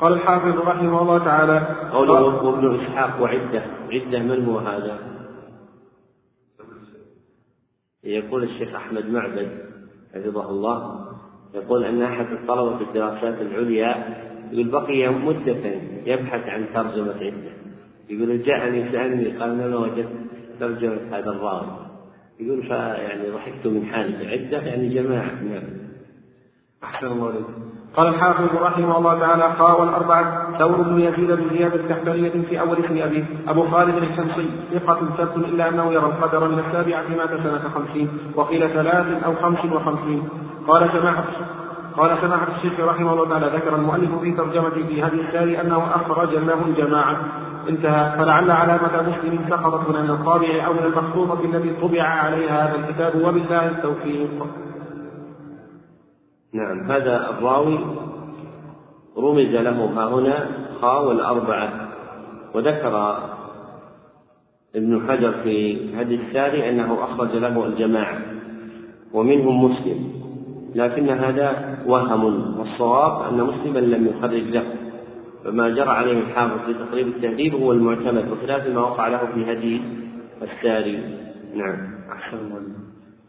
قال الحافظ رحمه الله تعالى
قوله وابن إسحاق وعدة. عدة من هو هذا؟ يقول الشيخ أحمد معبد حفظه الله يقول أن أحد الطلبة في الدراسات العليا يقول بقي مدة يبحث عن ترجمة عدة. يقول جاءني سألني قال أنا وجدت؟ ترجمة هذا الراوي. يقول فيعني ضحكت من حالة عدة يعني جماعة. نعم.
أحسن الله قال الحافظ رحمه الله تعالى قال والأربعة ثور بن يزيد بن زياد الكحبرية في أول اسم أبيه أبو خالد الشمسي. ثقة ثبت إلا أنه يرى القدر من السابعة مات سنة خمسين وقيل ثلاث أو خمس وخمسين. قال سماحة قال سماحة الشيخ رحمه الله تعالى ذكر المؤلف في ترجمته في هذه الساري أنه أخرج له الجماعة. انتهى. فلعل علامة مسلم سقطت من الطابع أو من المخطوطة التي طبع عليها هذا الكتاب وبالله التوفيق.
نعم هذا الراوي رمز له ها هنا خاء والأربعة. وذكر ابن حجر في هذه الساري أنه أخرج له الجماعة ومنهم مسلم. لكن هذا وهم والصواب أن مسلما لم يخرج له. فما جرى عليه الحافظ في تقريب التهذيب هو المعتمد بخلاف ما وقع له في هدي الساري نعم. أحسن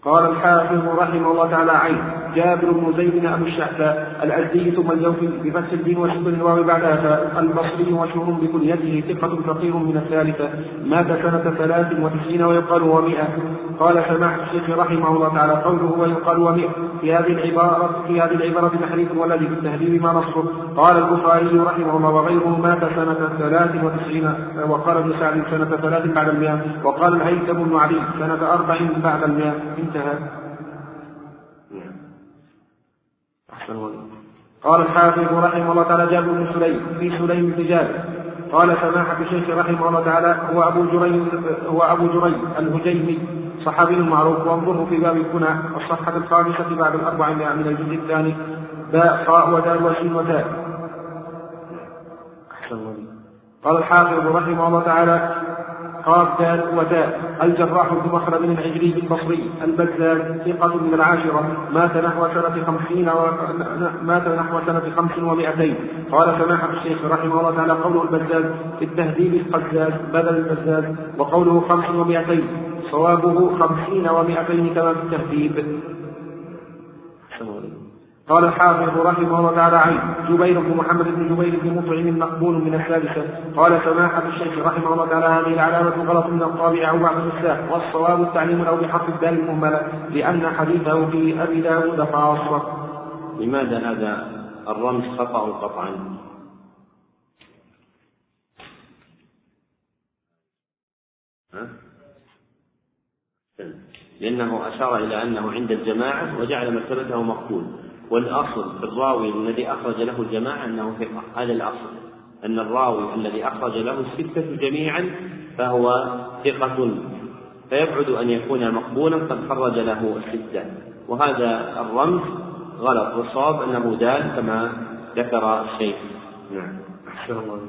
قال الحافظ رحمه الله تعالى عين جابر بن زيد ابو الشعثاء الأزدي ثم الجوفي بفتح الدين وسكن الواو بعدها البصري مشهور بكنيته ثقة فقير من الثالثة مات سنة ثلاث وتسعين ويقال ومئة قال سماحة الشيخ رحمه الله تعالى قوله ويقال ومئة. في هذه العبارة في هذه العبارة تحريف والذي في التهذيب ما نصه. قال البخاري رحمه الله وغيره مات سنة ثلاث وتسعين وقال ابن سعد سنة ثلاث بعد المئة. وقال الهيثم بن علي سنة أربع بعد المئة. انتهى. أحسن قال الحافظ رحمه الله تعالى جابر بن سليم في سليم بن جابر. قال سماحة الشيخ رحمه الله تعالى هو أبو جري هو أبو جري الهجيمي. صحابي معروف وانظره في باب الكنى الصفحة الخامسة بعد الأربعمائة من الجزء الثاني. باء خاء ودال وسين وتاء قال الحافظ رحمه الله تعالى قاف دال وتاء الجراح بن مخلد العجلي البصري البزاز ثقة من العاشرة. مات نحو سنة خمسين و... مات نحو سنة خمس ومائتين قال سماحة الشيخ رحمه الله تعالى قوله البزاز في التهذيب القزاز بدل البزاز وقوله خمس ومائتين صوابه خمسين ومائتين كما في التهذيب قال الحافظ رحمه الله تعالى عن جبير بن محمد بن جبير بن مطعم مقبول من السادسة قال سماحة الشيخ رحمه الله تعالى هذه العلامة غلط من الطابع أو بعض النساء والصواب التعليم أو بحرف الدال المهملة لأن حديثه في أبي داود خاصة
لماذا هذا الرمز خطأ قطعا؟ لأنه أشار إلى أنه عند الجماعة وجعل مرتبته مقبول والأصل في الراوي الذي أخرج له الجماعة أنه ثقة. هذا الأصل. أن الراوي الذي أخرج له الستة جميعا فهو ثقة. فيبعد أن يكون مقبولا قد خرج له الستة. وهذا الرمز غلط. والصواب أنه دال كما ذكر الشيخ. نعم. أحسن الله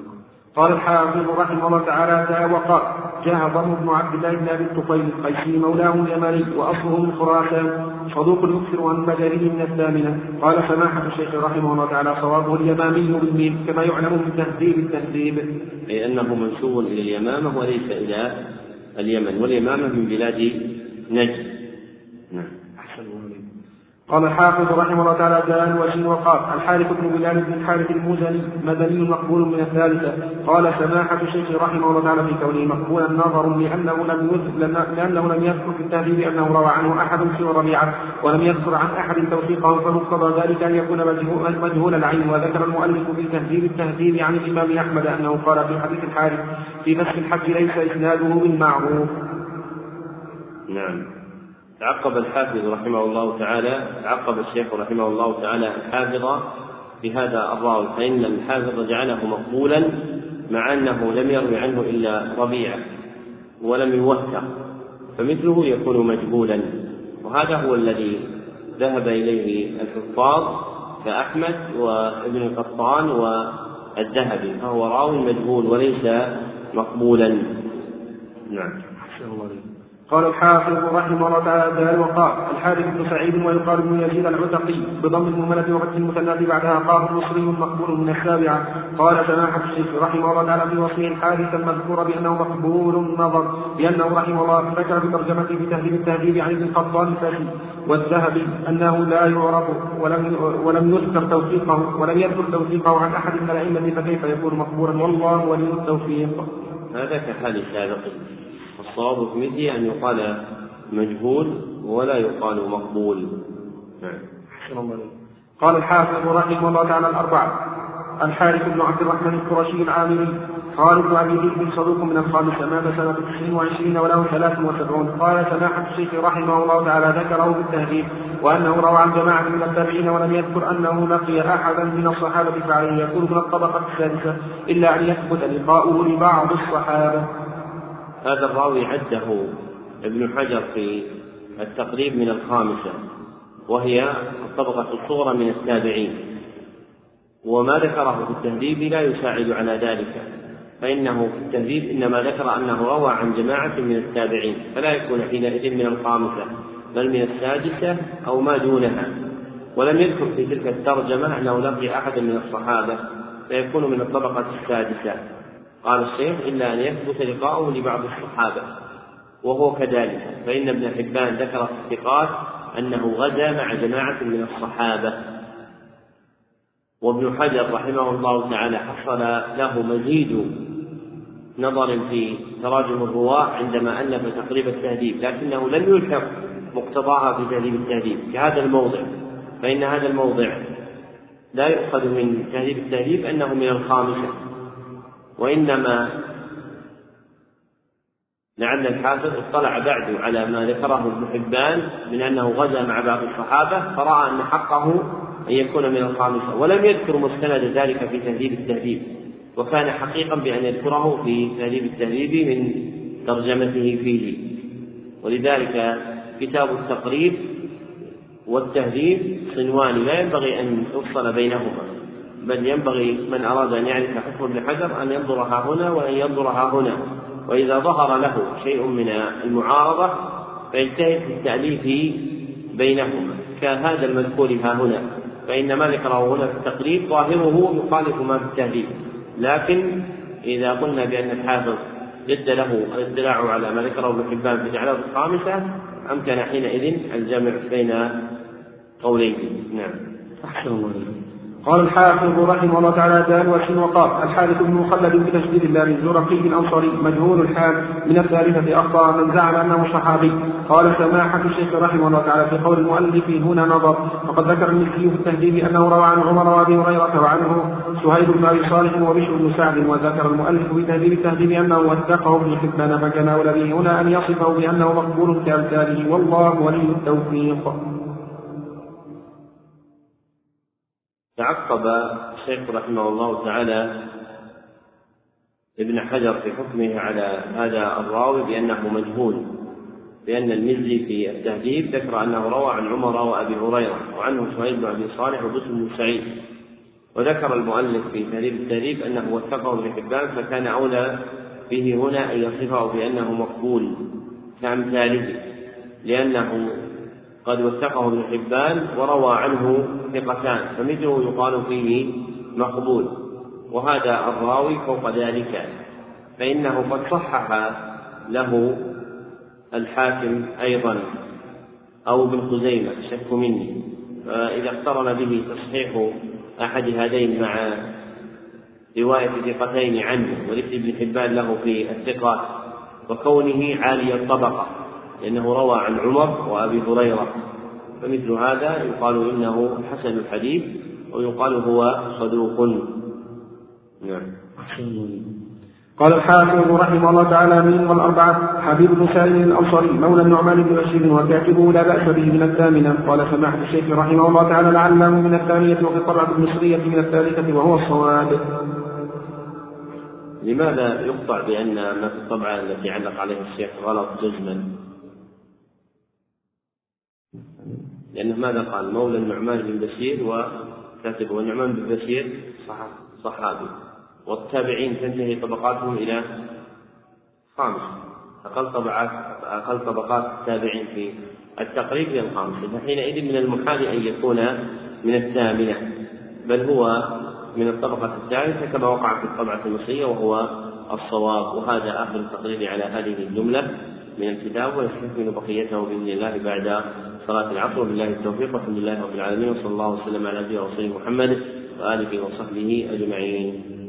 قال الحافظ رحمه الله تعالى وقال جاء ضم بن عبد الله بن أبي الطفيل القيسي مولاه اليماني وأصله من خراسان صدوق يكثر عن مجاريه من الثامنة. قال سماحة الشيخ رحمه الله تعالى صوابه اليمامي بالميم كما يعلم من تهذيب التهذيب.
أي أنه منسوب إلى اليمامة وليس إلى اليمن واليمامة من بلاد نجد. نعم.
قال الحافظ رحمه الله تعالى جاء الوجه وقال الحارث بن بلال بن الحارث المزني مدني مقبول من الثالثة قال سماحة الشيخ رحمه الله تعالى في كونه مقبولا نظر لأنه لم لأنه لم يذكر في التهذيب أنه روى عنه أحد سوى ربيعة ولم يذكر عن أحد توثيقه فمقتضى ذلك أن يكون مجهول العين وذكر المؤلف في تهذيب التهذيب عن الإمام أحمد أنه قال في حديث الحارث في نفس الحج ليس إسناده بالمعروف.
نعم. عقب الحافظ رحمه الله تعالى عقب الشيخ رحمه الله تعالى الحافظ بهذا الراوي فإن الحافظ جعله مقبولا مع أنه لم يروي عنه إلا ربيعة ولم يوثق فمثله يكون مجهولا وهذا هو الذي ذهب إليه الحفاظ كأحمد وابن القطان والذهبي فهو راوي مجهول وليس مقبولا. نعم.
قال الحافظ رحمه الله تعالى وقال الحارث بن سعيد ويقال ابن يزيد العتقي بضم المهملة وفتح المثنى بعدها قال مصري مقبول من السابعة. قال سماحة الشيخ رحمه الله تعالى في وصفه الحارث المذكور بأنه مقبول النظر لأنه رحمه الله ذكر في ترجمته في تهذيب التهذيب عن ابن القطان الفاشي والذهبي أنه لا يعرف ولم ولم يذكر توثيقه ولم يذكر توثيقه عن أحد من الأئمة فكيف يكون مقبولا؟ والله ولي التوفيق.
هذا كحال السابقين الصواب في مثله أن يقال مجهول ولا يقال مقبول.
نعم. قال الحافظ رحمه الله تعالى الأربعة. الحارث بن عبد الرحمن القرشي العامري قال ابن أبي ذئب صدوق من الخامسه مات سنه 29 وله 73 قال سماحة الشيخ رحمه الله تعالى ذكره بالتهذيب وأنه روى عن جماعة من التابعين ولم يذكر أنه لقي أحدا من الصحابة فعليه. يكون من الطبقة السادسه إلا أن يثبت لقاؤه لبعض الصحابة.
هذا الراوي عده. ابن حجر في التقريب من الخامسة وهي الطبقة الصغرى من التابعين. وما ذكره في التهذيب لا يساعد على ذلك فإنه في التهذيب إنما ذكر أنه روى عن جماعة من التابعين فلا يكون حينئذ من الخامسة بل من السادسة أو ما دونها. ولم يذكر في تلك الترجمة أنه لقي أحدا من الصحابة فيكون من الطبقة السادسة. قال الشيخ إلا أن يثبت لقاؤه لبعض الصحابة وهو كذلك. فإن ابن حبان ذكر في الثقات أنه غزا مع جماعة من الصحابة. وابن حجر رحمه الله تعالى حصل له مزيد نظر في تراجم الرواة عندما ألف تقريب التهذيب لكنه لم يلحق مقتضاها في تهذيب التهذيب. كهذا الموضع فإن هذا الموضع لا يؤخذ من تهذيب التهذيب أنه من الخامسة. وإنما لعل الحافظ اطلع بعد على ما ذكره ابن حبان من أنه غزا مع بعض الصحابة فرأى أن حقه أن يكون من الخامسة ولم يذكر مستند ذلك في تهذيب التهذيب وكان حقيقا بأن يذكره في تهذيب التهذيب من ترجمته فيه. ولذلك كتاب التقريب والتهذيب صنوان لا ينبغي أن يفصل بينهما. بل ينبغي من أراد أن يعرف حكم ابن حجر أن ينظر ها هنا وأن ينظر ها هنا. وإذا ظهر له شيء من المعارضة فيجتهد في التأليف بينهما. كهذا المذكور ها هنا. فإن ما ذكره هنا في التقريب ظاهره يخالف ما في التهذيب. لكن إذا قلنا بأن الحافظ جد له الاطلاع على ما ذكره ابن حبان في الإعلام الخامسة أمكن حينئذ الجمع بين قولين. نعم.
أحسن الله قال الحافظ رحمه الله تعالى دان وشن وقال الحارث بن مخلد بتشديد الله الزرقي الأنصاري مجهول الحال من الثالثة أخطأ من زعم أنه صحابي. قال سماحة الشيخ رحمه الله تعالى في قول المؤلف هنا نظر. فقد ذكر المسكي في التهذيب أنه روى عن عمر وأبي هريرة وعنه سهيل بن أبي صالح وبشر بن سعد وذكر المؤلف في تهذيب التهذيب أنه وثقه ابن حبان فكان به هنا أن يصفه بأنه مقبول كأمثاله والله ولي التوفيق.
تعقب الشيخ رحمه الله تعالى ابن حجر في حكمه على هذا الراوي بأنه مجهول لأن المزي في التهذيب ذكر أنه روى عن عمر وأبي هريرة وعنه سهيل بن أبي صالح وبسم بن سعيد. وذكر المؤلف في تهذيب التهذيب أنه وثقه ابن حبان فكان أولى به هنا أن يصفه بأنه مقبول كأمثاله لأنه قد وثقه ابن حبان وروى عنه ثقتان فمثله يقال فيه مقبول وهذا الراوي فوق ذلك فإنه قد صحح له الحاكم أيضا أو ابن خزيمة شك مني فإذا اقترن به تصحيح أحد هذين مع رواية ثقتين عنه وذكر ابن حبان له في الثقات وكونه عالي الطبقة. لأنه روى عن عمر وأبي هريرة. فمثل هذا يقال إنه حسن الحديث ويقال هو صدوق. نعم.
قال الحافظ رحمه الله تعالى من والأربعة حبيب بن سالم الأنصاري مولى النعمان بن بشير وكاتبه لا بأس به من الثامنة. قال سماحة الشيخ رحمه الله تعالى لعله من الثانية وفي الطبعة المصرية من الثالثة وهو الصواب.
لماذا يقطع بأن ما في الطبعة التي علق عليها الشيخ غلط جزما؟ لأنه ماذا قال؟ مولى النعمان بن بشير وكاتبه النعمان بن بشير صحابي. والتابعين تنتهي طبقاتهم إلى خامس. أقل طبقات أقل طبقات التابعين في التقريب إلى الخامس. فحينئذ من المحال أن يكون من الثامنة بل هو من الطبقة الثالثة كما وقع في الطبعة المصرية وهو الصواب. وهذا آخر التقرير على هذه الجملة من الكتاب ونستكمل بقيته بإذن الله بعد صلاة العصر. وبالله التوفيق. والحمد لله رب العالمين. وصلى الله وسلم على نبينا ورسوله محمد وآله وصحبه أجمعين.